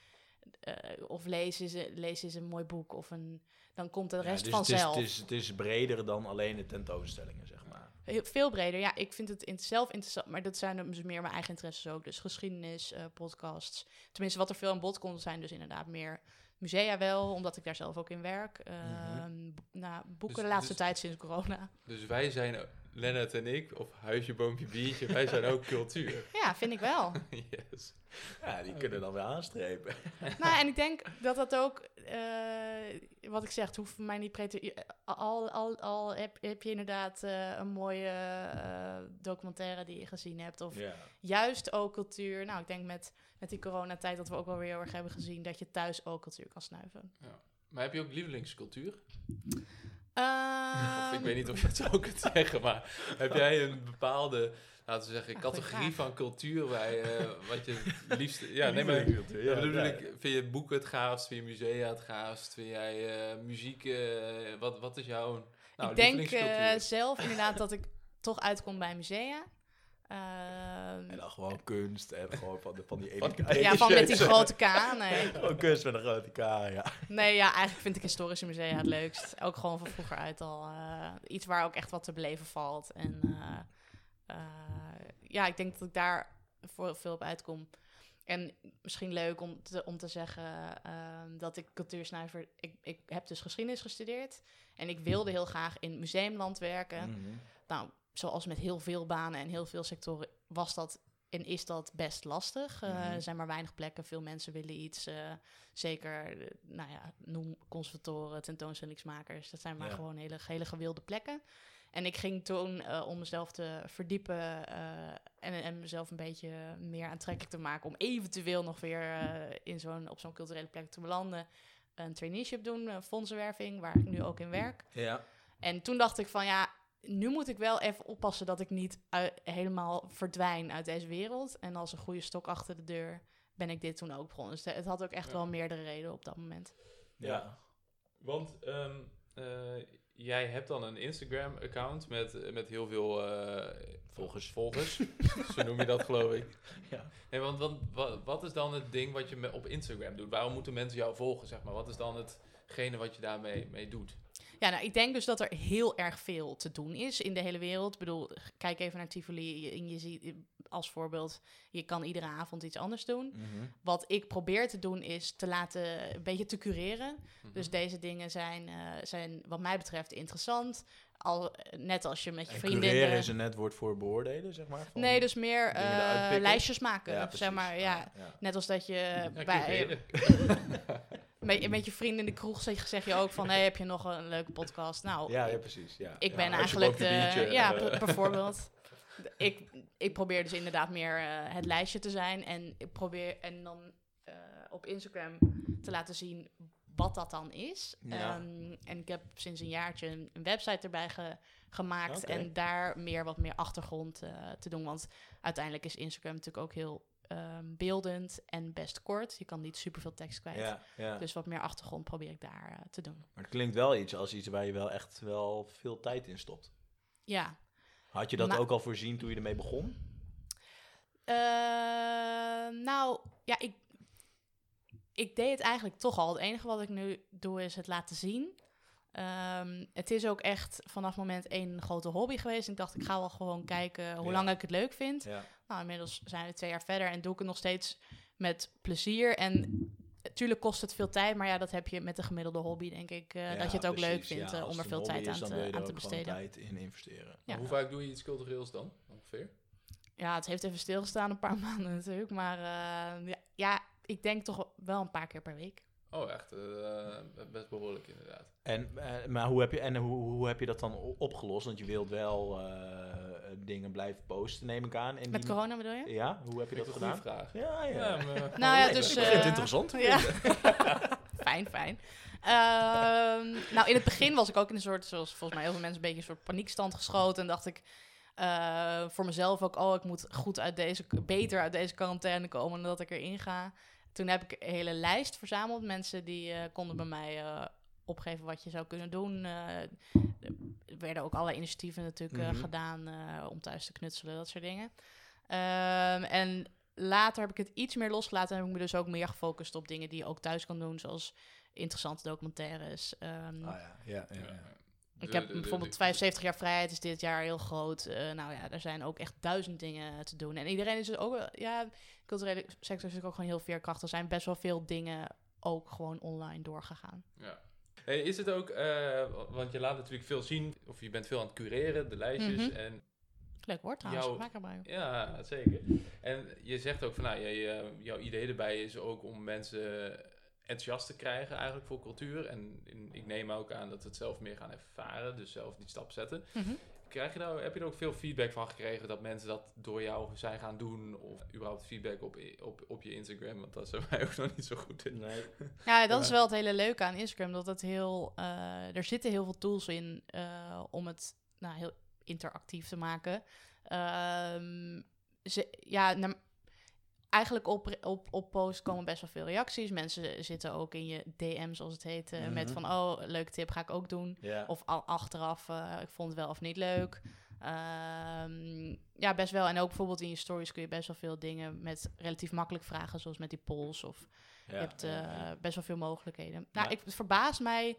eh, of lees eens, lees eens een mooi boek. Of een, dan komt de Ja, rest dus vanzelf. Het is, het, is, het is breder dan alleen de tentoonstellingen, zeg maar. Heel- Veel breder, ja. Ik vind het in, zelf interessant, maar dat zijn dus meer mijn eigen interesses ook. Dus geschiedenis, eh, podcasts. Tenminste, wat er veel aan bod komt, zijn dus inderdaad meer musea wel, omdat ik daar zelf ook in werk. Ehm, bo- nou, boeken Dus- de laatste dus- tijd sinds corona. Dus wij zijn Lennart en ik, of Huisje, Boompje, Biertje, wij zijn ook cultuur. Ja, vind ik wel. yes. Ja, die kunnen dan weer aanstrepen. nou, en ik denk dat dat ook, eh, wat ik zeg, het hoeft voor mij niet prettig. Al, al, al heb, heb je inderdaad eh, een mooie eh, documentaire die je gezien hebt, of Ja. juist ook cultuur. Nou, ik denk met, met die coronatijd dat we ook wel weer heel erg hebben gezien dat je thuis ook cultuur kan snuiven. Maar heb je ook lievelingscultuur? Ehm, ik weet niet of je het zo kunt zeggen, maar heb jij een bepaalde, laten we zeggen, categorie van cultuur waar je, wat je het liefst... Ja, nee, maar... Lievelingscultuur, Ja, ja, bedoel ja. ik, vind je boeken het gaafst? Vind je musea het gaafst? Vind jij eh, muziek... eh, wat, wat is jouw nou, ik denk eh, zelf inderdaad dat ik toch uitkom bij musea. Ehm, En dan gewoon kunst en gewoon van, de, van die Van ene ja, van met die grote K. Nee. Gewoon kunst met een grote K, ja. nee, ja, eigenlijk vind ik historische musea het leukst. Ook gewoon van vroeger uit al. eh, iets waar ook echt wat te beleven valt. En eh, eh, ja, ik denk dat ik daar voor veel op uitkom. En misschien leuk om te, om te zeggen ehm, dat ik cultuursnuiver... Ik, ik heb dus geschiedenis gestudeerd. En ik wilde heel graag in museumland werken. Mhm. Nou, zoals met heel veel banen en heel veel sectoren was dat en is dat best lastig. Eh, Mhm. Er zijn maar weinig plekken, veel mensen willen iets. eh, zeker, eh, nou ja, noem conservatoren, tentoonstellingsmakers. Dat zijn maar Ja. gewoon hele, hele gewilde plekken. En ik ging toen, eh, om mezelf te verdiepen eh, en, en mezelf een beetje meer aantrekkelijk te maken... om eventueel nog weer eh, in zo'n, op zo'n culturele plek te belanden... een traineeship doen, fondsenwerving, waar ik nu ook in werk. Ja. En toen dacht ik van ja, nu moet ik wel even oppassen dat ik niet helemaal verdwijn uit deze wereld. En als een goede stok achter de deur ben ik dit toen ook begonnen. Dus het had ook echt Ja. wel meerdere redenen op dat moment. Ja. Want ehm, eh, jij hebt dan een Instagram-account met, eh, met heel veel eh, Volgers. volgers. Zo noem je dat, geloof ik. Ja. Nee, want, want wat, wat is dan het ding wat je op Instagram doet? Waarom moeten mensen jou volgen, zeg maar? Wat is dan hetgene wat je daarmee mee doet? Ja, nou, ik denk dus dat er heel erg veel te doen is in de hele wereld. Ik bedoel, kijk even naar Tivoli en je ziet als voorbeeld, je kan iedere avond iets anders doen. Mhm. Wat ik probeer te doen is te laten, een beetje te cureren. Mhm. Dus deze dingen zijn, eh, zijn wat mij betreft interessant. Al, net als je met je En vriendinnen... cureren is een net woord voor beoordelen, zeg maar? Van Nee, dus meer eh, lijstjes maken. Ja, zeg maar, ja. ja. Net als dat je Ja, bij. met, met je vrienden in de kroeg zeg, zeg je ook van... hey, heb je nog een leuke podcast? Nou, Ja, ja, precies. Ja. ik Ja, ben eigenlijk boompje de... biertje, ja, eh, bijvoorbeeld. ik, ik probeer dus inderdaad meer eh, het lijstje te zijn. En ik probeer en dan eh, op Instagram te laten zien wat dat dan is. Ja. Ehm, en ik heb sinds een jaartje een, een website erbij ge- gemaakt. En daar meer wat meer achtergrond te doen. Want uiteindelijk is Instagram natuurlijk ook heel ehm, beeldend en best kort. Je kan niet superveel tekst kwijt. ja, ja. Dus wat meer achtergrond probeer ik daar eh, te doen. Maar het klinkt wel iets als iets waar je wel echt wel veel tijd in stopt. Ja. Had je dat Maar- ook al voorzien toen je ermee begon? Eh, nou, ja, ik, ik deed het eigenlijk toch al. Het enige wat ik nu doe is het laten zien. Ehm, het is ook echt vanaf moment één een grote hobby geweest. Ik dacht, ik ga wel gewoon kijken hoe Ja. lang ik het leuk vind. Ja. Nou, inmiddels zijn we twee jaar verder en doe ik het nog steeds met plezier. En natuurlijk kost het veel tijd, maar ja, dat heb je met de gemiddelde hobby, denk ik. eh, dat je het ook leuk vindt eh, om er veel tijd aan te, aan te besteden. tijd in investeren. Ja. Hoe vaak doe je iets cultureels dan, ongeveer? Ja, het heeft even stilgestaan een paar maanden natuurlijk. Maar eh, ja, ja, ik denk toch wel een paar keer per week. Oh, echt eh, best behoorlijk inderdaad. En, eh, maar hoe heb, je, en hoe, hoe heb je dat dan opgelost? Want je wilt wel eh, dingen blijven posten, neem ik aan. En Met die- corona bedoel je? Ja, hoe heb je dat gedaan? vraag. Ja, ja. Ja, maar- Nou ja, dus... Ik het eh, interessant te ja. fijn, fijn. Ehm, nou, in het begin was ik ook in een soort, zoals volgens mij heel veel mensen, een beetje een soort paniekstand geschoten. En dacht ik eh, voor mezelf ook, oh, ik moet goed uit deze, beter uit deze quarantaine komen dan dat ik erin ga. Toen heb ik een hele lijst verzameld. Mensen die eh, konden bij mij eh, opgeven wat je zou kunnen doen. Eh, er werden ook allerlei initiatieven natuurlijk Mhm. gedaan om thuis te knutselen, dat soort dingen. Ehm, en later heb ik het iets meer losgelaten en heb ik me dus ook meer gefocust op dingen die je ook thuis kan doen, zoals interessante documentaires. Ehm, Ah, ja, ja, ja, ja. Ik heb bijvoorbeeld de- 75 jaar vrijheid is dit jaar heel groot. Eh, nou ja, er zijn ook echt duizend dingen te doen. En iedereen is dus ook, ja, culturele sector is natuurlijk ook gewoon heel veerkrachtig. Er zijn best wel veel dingen ook gewoon online doorgegaan. Ja. Nee, is het ook, eh, want je laat natuurlijk veel zien, of je bent veel aan het cureren, de lijstjes. Mhm. En Leuk woord trouwens, Jouw- maak erbij. ja, zeker. En je zegt ook van, nou, jij, jouw idee erbij is ook om mensen enthousiast te krijgen eigenlijk voor cultuur. En in- ik neem ook aan dat ze het zelf meer gaan ervaren, dus zelf die stap zetten. Mhm. Krijg je nou, heb je er ook veel feedback van gekregen dat mensen dat door jou zijn gaan doen? Of überhaupt feedback op, op, op je Instagram? Want dat zijn wij ook nog niet zo goed in. Nee. Ja, dat is wel het hele leuke aan Instagram. Dat het heel, eh, er zitten heel veel tools in eh, om het nou, heel interactief te maken. Ehm, ze, ja, eigenlijk op, op, op post komen best wel veel reacties. Mensen zitten ook in je DM, zoals het heet, eh, met Mhm. van, oh, leuke tip, ga ik ook doen. Of al achteraf, eh, ik vond het wel of niet leuk. Ehm, ja, best wel. En ook bijvoorbeeld in je stories kun je best wel veel dingen met relatief makkelijk vragen, zoals met die polls of ja, je hebt ja, eh, ja. best wel veel mogelijkheden. Nou, ik, het verbaast mij,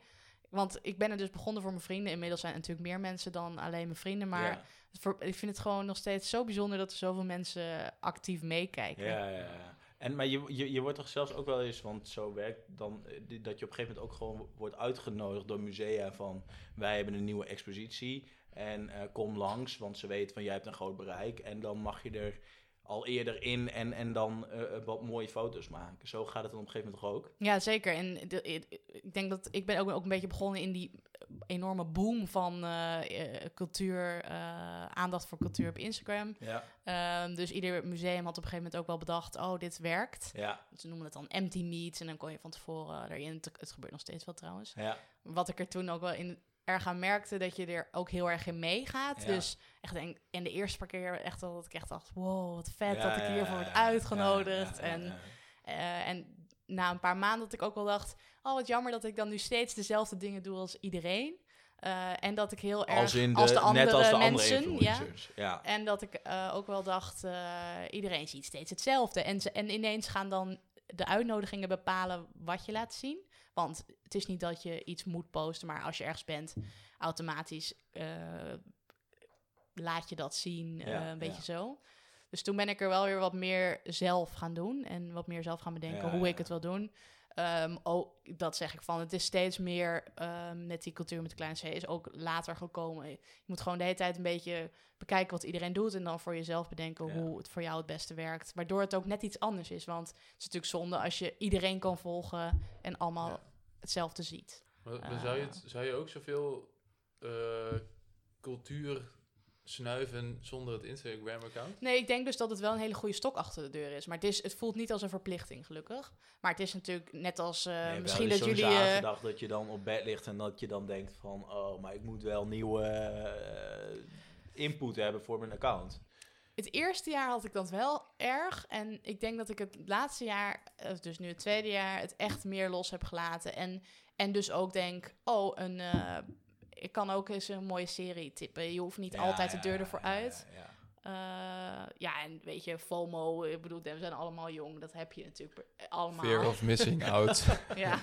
want ik ben er dus begonnen voor mijn vrienden. Inmiddels zijn er natuurlijk meer mensen dan alleen mijn vrienden. Maar Ja. ik vind het gewoon nog steeds zo bijzonder dat er zoveel mensen actief meekijken. Ja, ja, ja. En, maar je, je, je wordt toch zelfs ook wel eens, want zo werkt dan, eh, dat je op een gegeven moment ook gewoon wordt uitgenodigd door musea van wij hebben een nieuwe expositie en eh, kom langs, want ze weten van jij hebt een groot bereik en dan mag je er al eerder in en, en dan eh, eh, wat mooie foto's maken. Zo gaat het dan op een gegeven moment toch ook? Ja, zeker. En de- ik- denk dat ik ben ook, ook een beetje begonnen in die enorme boom van eh, cultuur, aandacht voor cultuur op Instagram. Ja. Ehm, dus ieder museum had op een gegeven moment ook wel bedacht, oh, dit werkt. Ja, Ze noemen het dan empty meets en dan kon je van tevoren erin. Het, het gebeurt nog steeds wel trouwens. ja, Wat ik er toen ook wel in erg aan merkte, dat je er ook heel erg in meegaat. Ja. Dus echt denk, en de eerste paar keer echt dat ik echt dacht, wow, wat vet Ja, dat ik hiervoor word uitgenodigd. en, eh, en na een paar maanden dat ik ook wel dacht, oh wat jammer dat ik dan nu steeds dezelfde dingen doe als iedereen. Eh, en dat ik heel erg Als in de, als de andere net als de mensen, andere ja, en dat ik eh, ook wel dacht, iedereen ziet steeds hetzelfde. En, ze, en ineens gaan dan de uitnodigingen bepalen wat je laat zien. Want het is niet dat je iets moet posten, maar als je ergens bent, automatisch eh, laat je dat zien. eh, een beetje ja. zo. Dus toen ben ik er wel weer wat meer zelf gaan doen. En wat meer zelf gaan bedenken Ja, hoe ik het wil doen. Ehm, ook, dat zeg ik van. Het is steeds meer ehm, met die cultuur met de kleine C is ook later gekomen. Je moet gewoon de hele tijd een beetje bekijken wat iedereen doet. En dan voor jezelf bedenken Ja. hoe het voor jou het beste werkt. Waardoor het ook net iets anders is. Want het is natuurlijk zonde als je iedereen kan volgen en allemaal Ja. hetzelfde ziet. Maar, maar zou, je het, zou je ook zoveel eh, cultuur snuiven zonder het Instagram-account? Nee, ik denk dus dat het wel een hele goede stok achter de deur is. Maar het, is, het voelt niet als een verplichting, gelukkig. Maar het is natuurlijk net als eh, Nee, wel misschien dat jullie... eh, zaterdag dat je dan op bed ligt en dat je dan denkt van... oh, maar ik moet wel nieuwe eh, input hebben voor mijn account. Het eerste jaar had ik dat wel erg. En ik denk dat ik het laatste jaar, dus nu het tweede jaar, het echt meer los heb gelaten. En, en dus ook denk, oh, een, eh, ik kan ook eens een mooie serie tippen. Je hoeft niet Ja, altijd de deur ervoor ja, uit. ja, ja. Eh, ja, en weet je, FOMO, ik bedoel, we zijn allemaal jong. Dat heb je natuurlijk allemaal. Fear of missing out. Ja,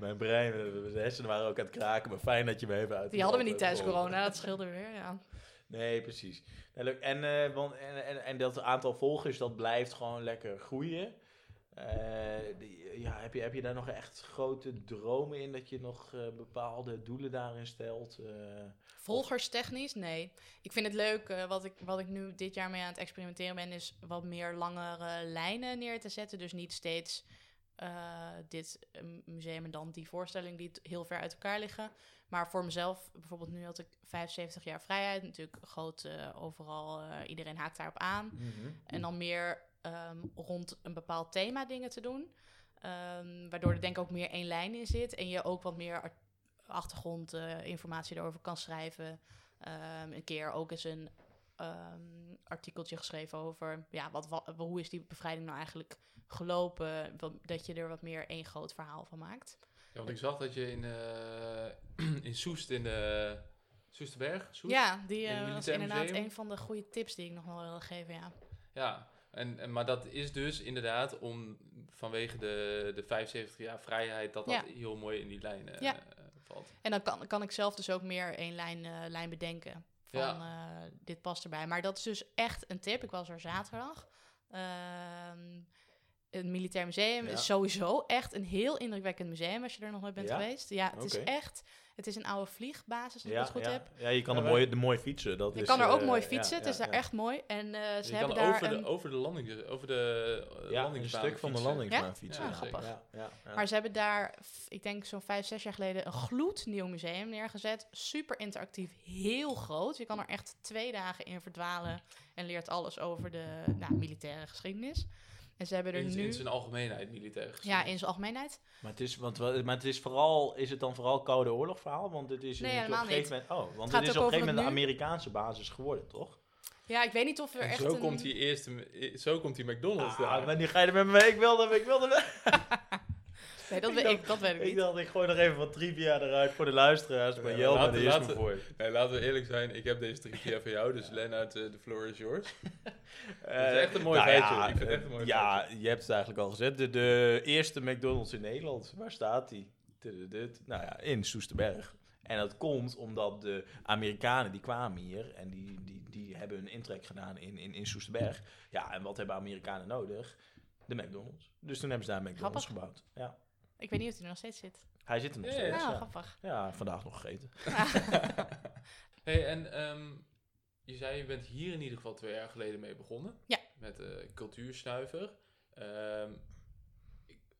Mijn brein, de hersenen waren ook aan het kraken, maar fijn dat je me even uit. die hadden we niet tijdens corona, dat scheelde weer, ja. Nee, precies. En, eh, want, en, en, en dat aantal volgers, dat blijft gewoon lekker groeien. Eh, die- ja, heb, je, heb je daar nog echt grote dromen in dat je nog eh, bepaalde doelen daarin stelt? Eh, Volgerstechnisch, nee. Ik vind het leuk, wat, ik, wat ik nu dit jaar mee aan het experimenteren ben, is wat meer langere lijnen neer te zetten. Dus niet steeds dit museum en dan die voorstelling die heel ver uit elkaar liggen. Maar voor mezelf, bijvoorbeeld nu had ik 75 jaar vrijheid, natuurlijk groot overal, iedereen haakt daarop aan. En dan meer ehm, rond een bepaald thema dingen te doen. Ehm, waardoor er denk ik ook meer één lijn in zit. En je ook wat meer achtergrondinformatie erover kan schrijven. Ehm, een keer ook eens een ehm, artikeltje geschreven over... Ja, wat, wat, hoe is die bevrijding nou eigenlijk gelopen? Wat- dat je er wat meer één groot verhaal van maakt. Ja, want ik zag dat je in, eh, in Soest, in de Soesterberg, Soest? Ja, die eh, was inderdaad Museum? een van de goede tips die ik nog wel wilde geven, ja. Ja, en, en, maar dat is dus inderdaad om vanwege de, de 75 jaar vrijheid dat dat Ja. heel mooi in die lijn eh, Ja. valt. En dan kan, kan ik zelf dus ook meer één lijn, eh, lijn bedenken. Van Ja. eh, dit past erbij. Maar dat is dus echt een tip. Ik was er zaterdag. Ehm, het Militair Museum Ja. is sowieso echt een heel indrukwekkend museum als je er nog nooit bent Ja? geweest. Ja, het is echt. Het is een oude vliegbasis, als ik Ja, het goed ja. heb. ja, je kan er mooi, de mooi fietsen. Dat Je is, kan er ook eh, mooi ja, fietsen. het ja, is daar ja. echt mooi. En eh, ze je hebben kan daar over, een... de, over de landing, over de eh, Ja, een landingsbaan stuk van de fietsen. landingsbaan Ja? fietsen. Ja, grappig. Ja, ja, ja. Maar ze hebben daar, ik denk zo'n vijf, zes jaar geleden, een gloednieuw museum neergezet. Super interactief, heel groot. Je kan er echt twee dagen in verdwalen en leert alles over de nou, militaire geschiedenis. En ze hebben er In, nu, in zijn algemeenheid, militair gezien. ja, in zijn algemeenheid. Maar het is, want, wel- maar het is vooral, is het dan vooral Koude Oorlog verhaal? Want het is Nee, natuurlijk op helemaal een gegeven moment, oh, want het is op een gegeven moment. Amerikaanse basis geworden, toch? Ja, ik weet niet of er En echt zo een... komt die eerste, zo komt die McDonald's Ah, daar. maar nu ga je er met me mee. Ik wilde, ik wilde. Nee, dat, Ik weet, dacht- ik, dat weet ik Ik niet. dacht, ik gooi nog even wat trivia eruit voor de luisteraars. Maar Ja, Jelme, laten- die is laten- voor. Nee, laten we eerlijk zijn, ik heb deze trivia voor jou, dus Lennart, eh, de floor is yours. Het is echt een mooi feitje. Ik vind het echt een mooi Eh, Ja, je hebt het eigenlijk al gezet. De, de eerste McDonald's in Nederland. Waar staat die? Nou ja, in Soesterberg. En dat komt omdat de Amerikanen die kwamen hier en die, die, die hebben een intrek gedaan in, in, in Soesterberg. Ja, en wat hebben Amerikanen nodig? De McDonald's. Dus toen hebben ze daar een McDonald's Grappig. gebouwd. Ja. Ik weet niet of hij er nog steeds zit. Hij zit er nog Ja, steeds. ja, Ja, grappig. Ja, vandaag nog gegeten. hey, en ehm, je zei, je bent hier in ieder geval twee jaar geleden mee begonnen. Ja. Met eh cultuursnuiver. Ehm, ik-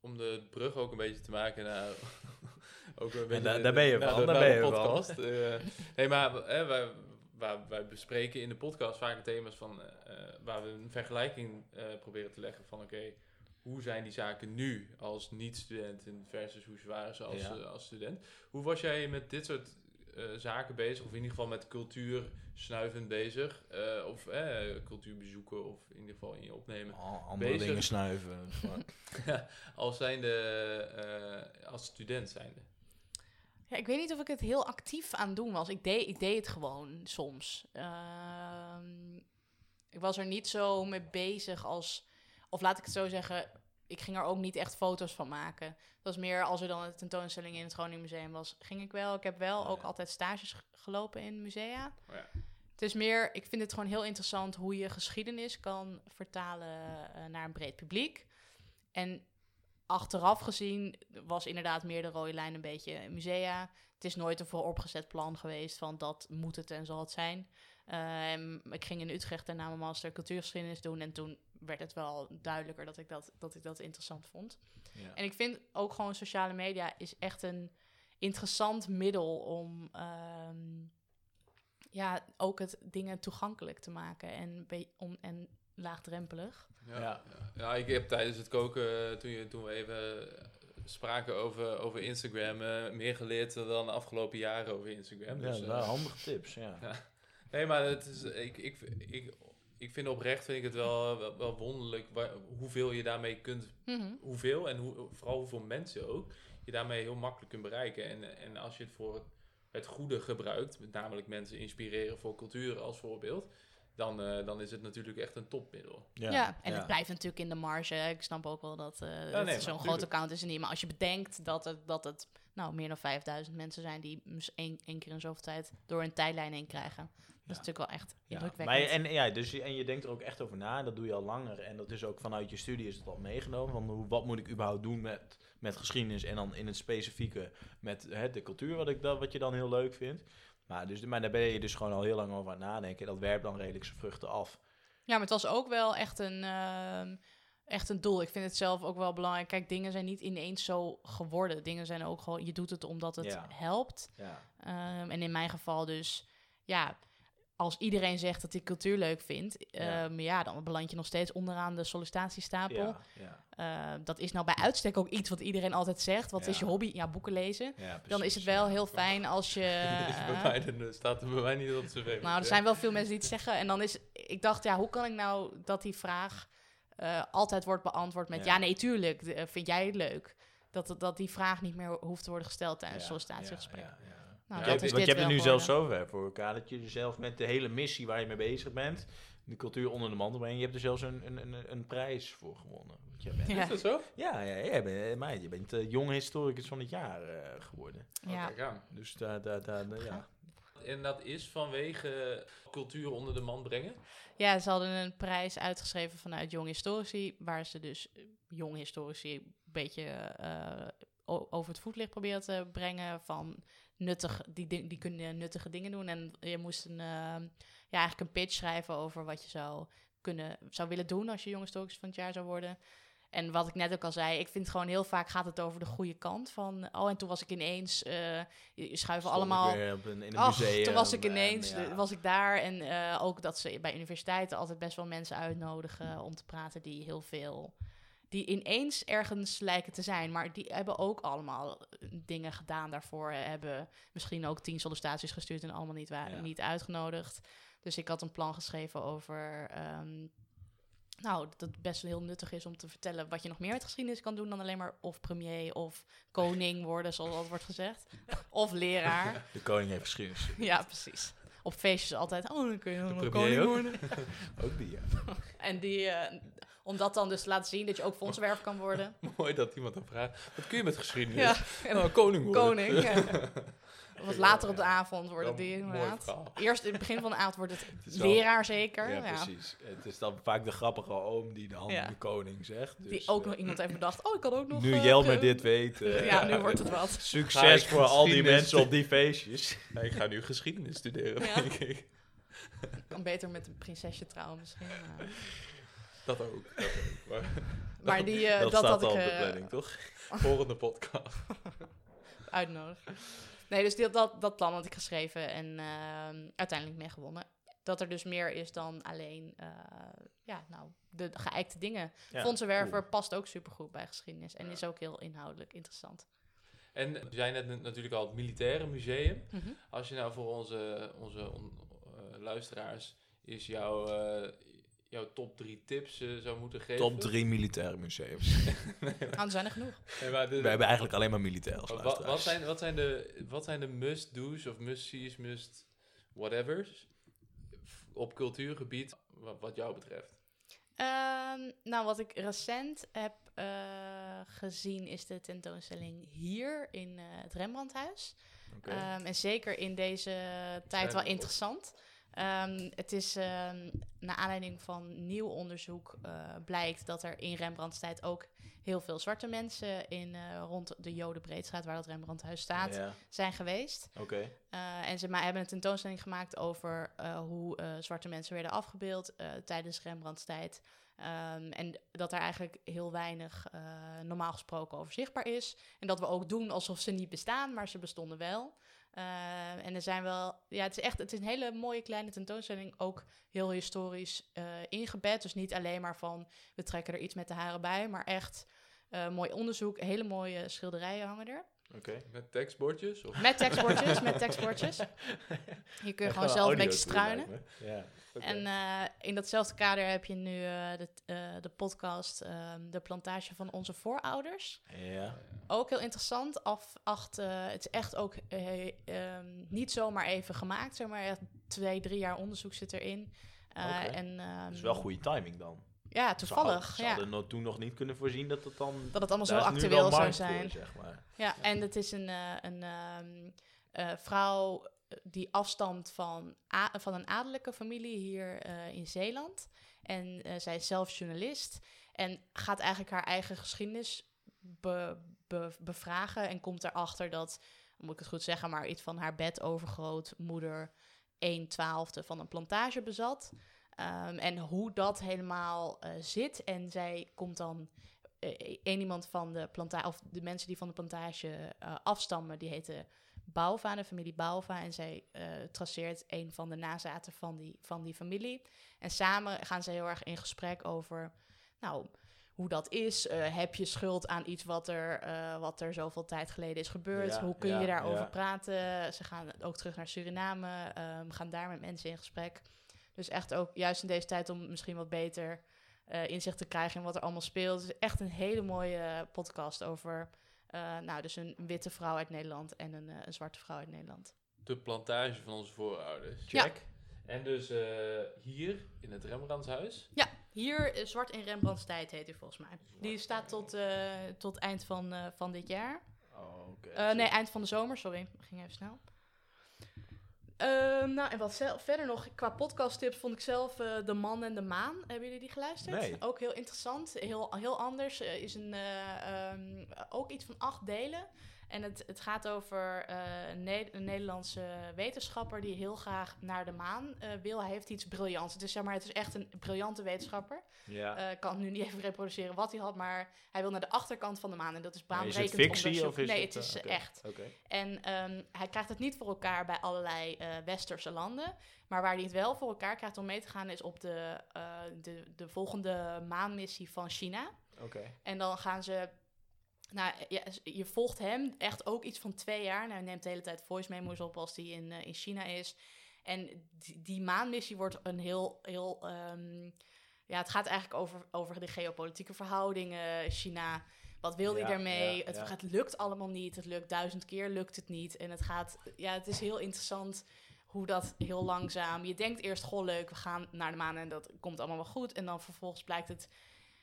om de brug ook een beetje te maken naar... ook een beetje daar- daar ben je naar van, de- daar ben je van. podcast. Eh, nee, maar hè, wij, wij, wij bespreken in de podcast vaak thema's van... eh, eh, waar we een vergelijking eh, proberen te leggen van... Oké, hoe zijn die zaken nu als niet-student en versus hoe ze waren ze als, Ja. eh, als student? Hoe was jij met dit soort eh, zaken bezig? Of in ieder geval met cultuur snuivend bezig? Eh, of eh, cultuur bezoeken of in ieder geval in je opnemen? Al- Andere Bezig. dingen snuiven. als zijnde, eh, als student zijnde. Ja, ik weet niet of ik het heel actief aan doen was. Ik deed, ik deed het gewoon soms. Ehm, ik was er niet zo mee bezig als... Of laat ik het zo zeggen, ik ging er ook niet echt foto's van maken. Dat was meer als er dan een tentoonstelling in het Groningen Museum was, ging ik wel. Ik heb wel Oh, ook ja. altijd stages gelopen in musea. Oh ja. Het is meer, ik vind het gewoon heel interessant hoe je geschiedenis kan vertalen eh, naar een breed publiek. En achteraf gezien was inderdaad meer de rode lijn een beetje musea. Het is nooit een vooropgezet plan geweest van dat moet het en zal het zijn. Ehm, ik ging in Utrecht daarna mijn master cultuurgeschiedenis doen en toen werd het wel duidelijker dat ik dat, dat, ik dat interessant vond. Ja. En ik vind ook gewoon sociale media is echt een interessant middel om ehm, ja, ook het dingen toegankelijk te maken en, be- om, en laagdrempelig. Ja, Ja. ik heb tijdens het koken, eh, toen, je, toen we even eh, spraken over, over Instagram, eh, meer geleerd dan de afgelopen jaren over Instagram. Ja, Dus, waren handige tips, ja. Ja. Nee, maar het is, ik, ik, ik, ik vind oprecht vind ik het wel, wel, wel wonderlijk waar, hoeveel je daarmee kunt, Mhm. hoeveel en hoe, vooral hoeveel mensen ook, je daarmee heel makkelijk kunt bereiken. En, en als je het voor het, het goede gebruikt, met namelijk mensen inspireren voor cultuur als voorbeeld, dan, eh, dan is het natuurlijk echt een topmiddel. Ja, en het blijft natuurlijk in de marge. Ik snap ook wel dat, eh, dat maar zo'n groot account is er niet. Maar als je bedenkt dat het, dat het nou, meer dan 5000 mensen zijn die één, één keer in zoveel tijd door een tijdlijn heen krijgen. Dat is natuurlijk wel echt Ja, indrukwekkend. maar je- en, ja, dus, je- en je denkt er ook echt over na, en dat doe je al langer. En dat is ook vanuit je studie is het al meegenomen. Van hoe, wat moet ik überhaupt doen met, met geschiedenis en dan in het specifieke met hè, de cultuur, wat, ik dan, wat je dan heel leuk vindt. Maar, dus, maar daar ben je dus gewoon al heel lang over aan het nadenken. Dat werpt dan redelijk zijn vruchten af. Ja, maar het was ook wel echt een, ehm, echt een doel. Ik vind het zelf ook wel belangrijk. Kijk, dingen zijn niet ineens zo geworden. Dingen zijn ook gewoon, je doet het omdat het Ja. helpt. Ja, Ehm, en in mijn geval dus, ja, als iedereen zegt dat hij cultuur leuk vindt, Ja. ehm, ja. dan beland je nog steeds onderaan de sollicitatiestapel. ja, ja, Ehm, dat is nou bij uitstek ook iets wat iedereen altijd zegt. Wat is je hobby? Ja, boeken lezen. Dan is het wel heel fijn als je... Bij eh, mij, dan staat er bij mij niet op cv. nou, er zijn wel veel mensen die het zeggen. En dan is... Ik dacht, ja, hoe kan ik nou dat die vraag eh, altijd wordt beantwoord met... Ja. Nee, tuurlijk. de- vind jij het leuk? Dat, dat die vraag niet meer hoeft te worden gesteld tijdens het sollicitatiegesprek. ja. Nou, Ja, dat Want je hebt het nu zelfs zover voor elkaar dat je jezelf met de hele missie waar je mee bezig bent, de cultuur onder de man brengen, je hebt er zelfs een, een, een, een prijs voor gewonnen. Want jij bent, ja. Ja. Is dat zo? Ja, jij bent, meid, je bent eh, jonge historicus van het jaar eh, geworden. Oh, Ja. aan. Dus daar, daar, daar, daar- ja. En dat is vanwege cultuur onder de man brengen? Ja, ze hadden een prijs uitgeschreven vanuit Jong Historici, waar ze dus eh, jong historici een beetje eh, over het voetlicht proberen te brengen van nuttig, die, di- die kunnen nuttige dingen doen. En je moest een, eh, ja, eigenlijk een pitch schrijven over wat je zou, kunnen, zou willen doen als je jong historicus van het jaar zou worden. En wat ik net ook al zei, ik vind gewoon heel vaak gaat het over de goede kant van, oh en toen was ik ineens, eh, je, schuiven allemaal op een, in een museum. toen was ik en, ineens, ja. eh, was ik daar. En eh, ook dat ze bij universiteiten altijd best wel mensen uitnodigen om te praten die heel veel, die ineens ergens lijken te zijn, maar die hebben ook allemaal eh, dingen gedaan daarvoor, hebben misschien ook tien sollicitaties gestuurd en allemaal niet, wa- Ja. niet uitgenodigd. Dus ik had een plan geschreven over, ehm, nou, dat het best wel heel nuttig is om te vertellen wat je nog meer met geschiedenis kan doen dan alleen maar of premier of koning worden, zoals altijd wordt gezegd, of leraar. De koning heeft geschiedenis. Ja, precies. Op feestjes altijd, oh, dan kun je nog koning ook? worden. Ook die, ja. En die, eh, om dat dan dus te laten zien dat je ook fondswerver kan worden. Mooi dat iemand dan vraagt, wat kun je met geschiedenis? Ja, en Nou, koning worden. koning. Ja. Wat later op de avond worden Wel die inderdaad. Eerst in het begin van de avond wordt het, Het wel- leraar zeker. Ja, Ja, precies. Het is dan vaak de grappige oom die dan Ja. de koning zegt. Dus, Die ook eh, nog iemand heeft bedacht, oh, ik kan ook nog... Nu eh, Jelmer dit weet. eh, Ja, nu wordt het wat. Succes voor al die mensen op die feestjes. Ik ga nu geschiedenis studeren, Ja. denk ik. Kan beter met een prinsesje trouwen misschien. maar- Dat ook. Dat ook. Maar Maar die, eh, dat, dat, staat had al ik op de eh, planning, toch? volgende podcast. uitnodigen. Nee, dus die, dat, dat plan had ik geschreven en ehm, uiteindelijk mee gewonnen. Dat er dus meer is dan alleen eh, ja, nou, de geëikte dingen. Ja, Fondsenwerver cool. past ook supergoed bij geschiedenis en is ook heel inhoudelijk interessant. En we zijn net natuurlijk al het militaire museum. Mhm. Als je nou voor onze, onze on- eh, luisteraars is jouw, eh, jouw top drie tips eh, zou moeten geven. Top drie militaire museums. Nou, er zijn er genoeg. Nee, maar We hebben eigenlijk alleen maar militair als wat, zijn, wat, zijn de, wat zijn de must-do's of must-sees, must whatever's op cultuurgebied wat, wat jou betreft? Ehm, nou, wat ik recent heb eh, gezien is de tentoonstelling hier in eh, het Rembrandthuis. Oké. Ehm, en zeker in deze tijd we wel op. Ehm, het is ehm naar aanleiding van nieuw onderzoek eh, blijkt dat er in Rembrandtstijd ook heel veel zwarte mensen in, eh, rond de Jodenbreedstraat, waar dat Rembrandthuis staat, Ja, zijn geweest. oké. Eh, en ze ma- hebben een tentoonstelling gemaakt over hoe zwarte mensen werden afgebeeld tijdens Rembrandtstijd. Ehm, en dat er eigenlijk heel weinig normaal gesproken over zichtbaar is. En dat we ook doen alsof ze niet bestaan, maar ze bestonden wel. Eh, en er zijn wel, ja, het is echt, het is een hele mooie kleine tentoonstelling, ook heel historisch eh, ingebed. Dus niet alleen maar van we trekken er iets met de haren bij, maar echt eh, mooi onderzoek, hele mooie schilderijen hangen er. Oké. Met tekstbordjes? Of? Met tekstbordjes, met tekstbordjes. Hier kun je gewoon zelf een beetje struinen. Ja. En eh, in datzelfde kader heb je nu eh, de, eh, de podcast ehm, De Plantage van Onze Voorouders. ja. Ook heel interessant. Af, acht, het is echt ook eh, ehm, niet zomaar even gemaakt. Zeg maar echt twee, drie jaar onderzoek zit erin. Eh, Oké. en, ehm, Dat is wel goede timing dan. Ja, toevallig. Ze ja. hadden no- toen nog niet kunnen voorzien dat het dan... Dat het allemaal zo actueel zou voor, zijn. zeg maar. Ja, en het is een, eh, een ehm, eh, vrouw die afstamt van, van een adellijke familie hier eh, in Zeeland. En eh, zij is zelf journalist en gaat eigenlijk haar eigen geschiedenis be- be- bevragen. En komt erachter dat, moet ik het goed zeggen, maar iets van haar bedovergrootmoeder 1 twaalfde van een plantage bezat. Ehm, en hoe dat helemaal eh, zit. En zij komt dan een iemand van de plantage, of de mensen die van de plantage eh, afstammen, die heten Bauva, de familie Bauva. En zij traceert een van de nazaten van die, van die familie. En samen gaan ze heel erg in gesprek over, nou, hoe dat is. Heb je schuld aan iets wat er, wat er zoveel tijd geleden is gebeurd? Ja, hoe kun ja, je daarover ja. praten? Ze gaan ook terug naar Suriname, ehm, gaan daar met mensen in gesprek. Dus echt ook juist in deze tijd om misschien wat beter eh, inzicht te krijgen in wat er allemaal speelt. Het is echt een hele mooie podcast over eh, nou, dus een witte vrouw uit Nederland en een, eh, een zwarte vrouw uit Nederland. De plantage van onze voorouders. Ja. Check. En dus eh, hier in het Rembrandtshuis. Ja, hier eh, Zwart in Rembrandts tijd heet hij volgens mij. Die staat tot, eh, tot eind van, eh, van dit jaar. Oh, oké. Eh, nee, eind van de zomer, sorry. Ging even snel. Ehm, nou, en wat zel- verder nog, qua podcasttips vond ik zelf eh, De Man en de Maan. Hebben jullie die geluisterd? Nee. Ook heel interessant, heel, heel anders. Eh, is een, eh, ehm, ook iets van acht delen. En het, het gaat over eh, een, Ne- een Nederlandse wetenschapper die heel graag naar de maan eh, wil. Hij heeft iets briljants. Het is, zeg maar, het is echt een briljante wetenschapper. Ja. Eh, Ik kan nu niet even reproduceren wat hij had, maar hij wil naar de achterkant van de maan. En dat is Maar is het baanbrekend fictie of is nee, het, het is echt. En ehm, hij krijgt het niet voor elkaar bij allerlei westerse landen. Maar waar hij het wel voor elkaar krijgt om mee te gaan is op de, de, de volgende maanmissie van China. Oké. En dan gaan ze. Nou, ja, je volgt hem echt ook iets van twee jaar. Nou, hij neemt de hele tijd voice memo's op als hij in, eh, in China is. En die, die maanmissie wordt een heel. heel ehm, ja, het gaat eigenlijk over, over de geopolitieke verhoudingen. China. Wat wil hij Ja, daarmee? ja, het ja. gaat, lukt allemaal niet. Het lukt duizend keer, lukt het niet. En het gaat. Ja, het is heel interessant hoe dat heel langzaam. Je denkt eerst, goh, leuk, we gaan naar de maan en dat komt allemaal wel goed. En dan vervolgens blijkt het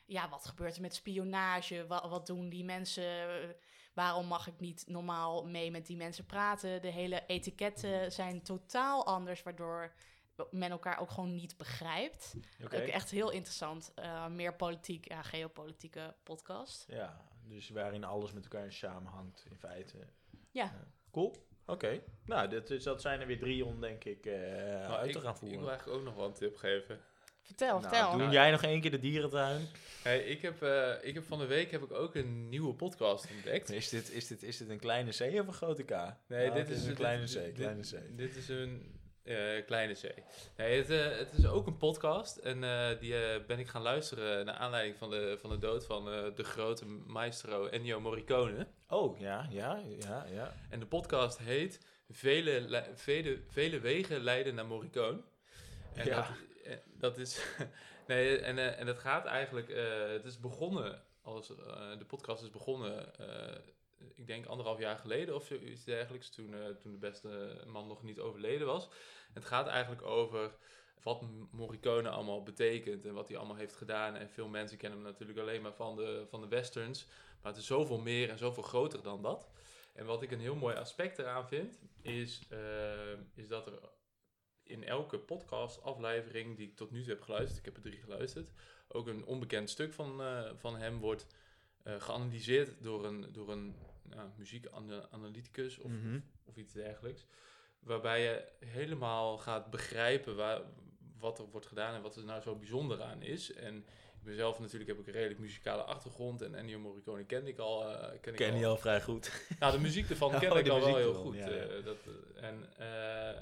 ja, wat gebeurt er met spionage? Wat, wat doen die mensen? Waarom mag ik niet normaal mee met die mensen praten? De hele etiketten zijn totaal anders, waardoor men elkaar ook gewoon niet begrijpt. Echt heel interessant. Eh, meer politiek, ja, geopolitieke podcast. Ja, dus waarin alles met elkaar samenhangt, in feite. Ja. Cool. Oké. Nou, dat, is, dat zijn er weer drie om, denk ik, eh Nou, uit ik, te gaan Ik voeren. wil eigenlijk ook nog wel een tip geven. Vertel, Nou, vertel. Doe Nou, jij nog één keer de dierentuin? Hey, ik, heb, eh, ik heb van de week heb ik ook een nieuwe podcast ontdekt. Is dit, is, dit, is dit een kleine C of een grote K? Nee, Nou, dit is een dit- kleine C. dit- kleine C. Dit is een eh, kleine C. Nee, het, eh, het is ook een podcast. En eh, die eh, ben ik gaan luisteren naar aanleiding van de, van de dood van eh, de grote maestro Ennio Morricone. Oh, ja, ja, ja, ja. En de podcast heet Vele, le- vele, vele wegen leiden naar Morricone. En Ja. dat, eh, dat is... nee, en, eh, en het gaat eigenlijk... eh, het is begonnen als... eh, de podcast is begonnen... eh, ik denk anderhalf jaar geleden of zoiets dergelijks. Toen, eh, toen de beste man nog niet overleden was. Het gaat eigenlijk over wat Morricone allemaal betekent en wat hij allemaal heeft gedaan. En veel mensen kennen hem natuurlijk alleen maar van de, van de westerns. Maar het is zoveel meer en zoveel groter dan dat. En wat ik een heel mooi aspect eraan vind, is, eh, is dat er in elke podcast-aflevering die ik tot nu toe heb geluisterd, ik heb er drie geluisterd, ook een onbekend stuk van, eh, van hem wordt eh, geanalyseerd door een, door een nou, muziekanalyticus of, Mhm. of iets dergelijks. Waarbij je helemaal gaat begrijpen waar, wat er wordt gedaan en wat er nou zo bijzonder aan is. En ik ben zelf natuurlijk, heb ik een redelijk muzikale achtergrond. En Ennio Morricone kende ik al. eh, ken ik Ken je al vrij goed. Nou, de muziek ervan Oh, ken ik de al wel heel ervan, goed. ja, eh, dat, eh, en, eh, eh,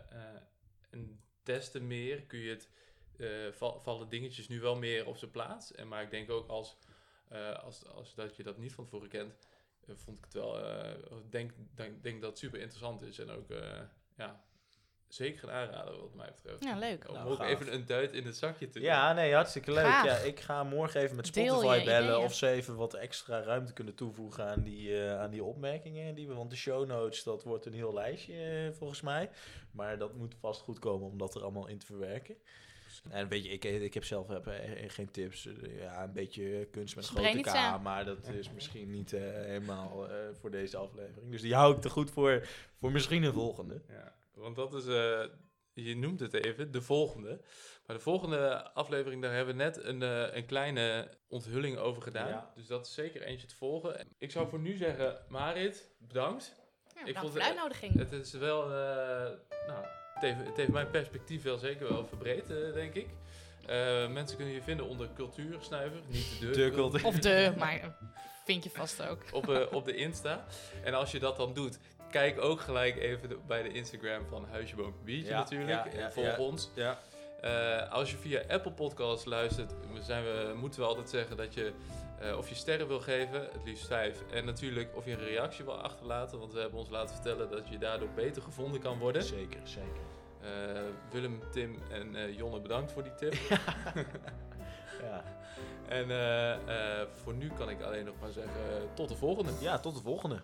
en des te meer kun je het, eh, val- vallen dingetjes nu wel meer op zijn plaats. En, maar ik denk ook als, eh, als, als dat je dat niet van tevoren kent, eh, vond ik het wel, denk, denk, denk dat het super interessant is. En ook, ja, zeker een aanrader wat mij betreft. Ja, leuk. Om Nou, ook gaaf. even een duit in het zakje te Ja, nee, hartstikke leuk. Ja, ik ga morgen even met Spotify bellen ideeën. of ze even wat extra ruimte kunnen toevoegen aan die, eh, aan die opmerkingen. Die we, want de show notes, dat wordt een heel lijstje eh, volgens mij. Maar dat moet vast goed komen om dat er allemaal in te verwerken. En weet je, ik, ik heb zelf heb, eh, geen tips. Ja, een beetje kunst met een grote K, maar dat is misschien niet eh, helemaal eh, voor deze aflevering. Dus die hou ik te goed voor, voor misschien een volgende. Ja, want dat is, eh, je noemt het even, de volgende. Maar de volgende aflevering, daar hebben we net een, eh, een kleine onthulling over gedaan. Ja. Dus dat is zeker eentje te volgen. Ik zou voor nu zeggen, Marit, bedankt. Ja, ik vond voor de het- uitnodiging. Het is wel, eh, nou, het heeft, het heeft mijn perspectief wel zeker wel verbreed, denk ik. Eh, mensen kunnen je vinden onder cultuursnuiver, niet de, De cultuur. Of de, maar vind je vast ook. op, eh, op de Insta. En als je dat dan doet, kijk ook gelijk even de- bij de Instagram van Huisje Biertje Ja, natuurlijk. ja, en ja, volg ons. Eh, als je via Apple Podcasts luistert, zijn we, moeten we altijd zeggen dat je eh, of je sterren wil geven, het liefst vijf. En natuurlijk of je een reactie wil achterlaten, want we hebben ons laten vertellen dat je daardoor beter gevonden kan worden. Zeker, zeker. Eh, Willem, Tim en Jonne bedankt voor die tip. Ja. en voor nu kan ik alleen nog maar zeggen, tot de volgende. ja, tot de volgende.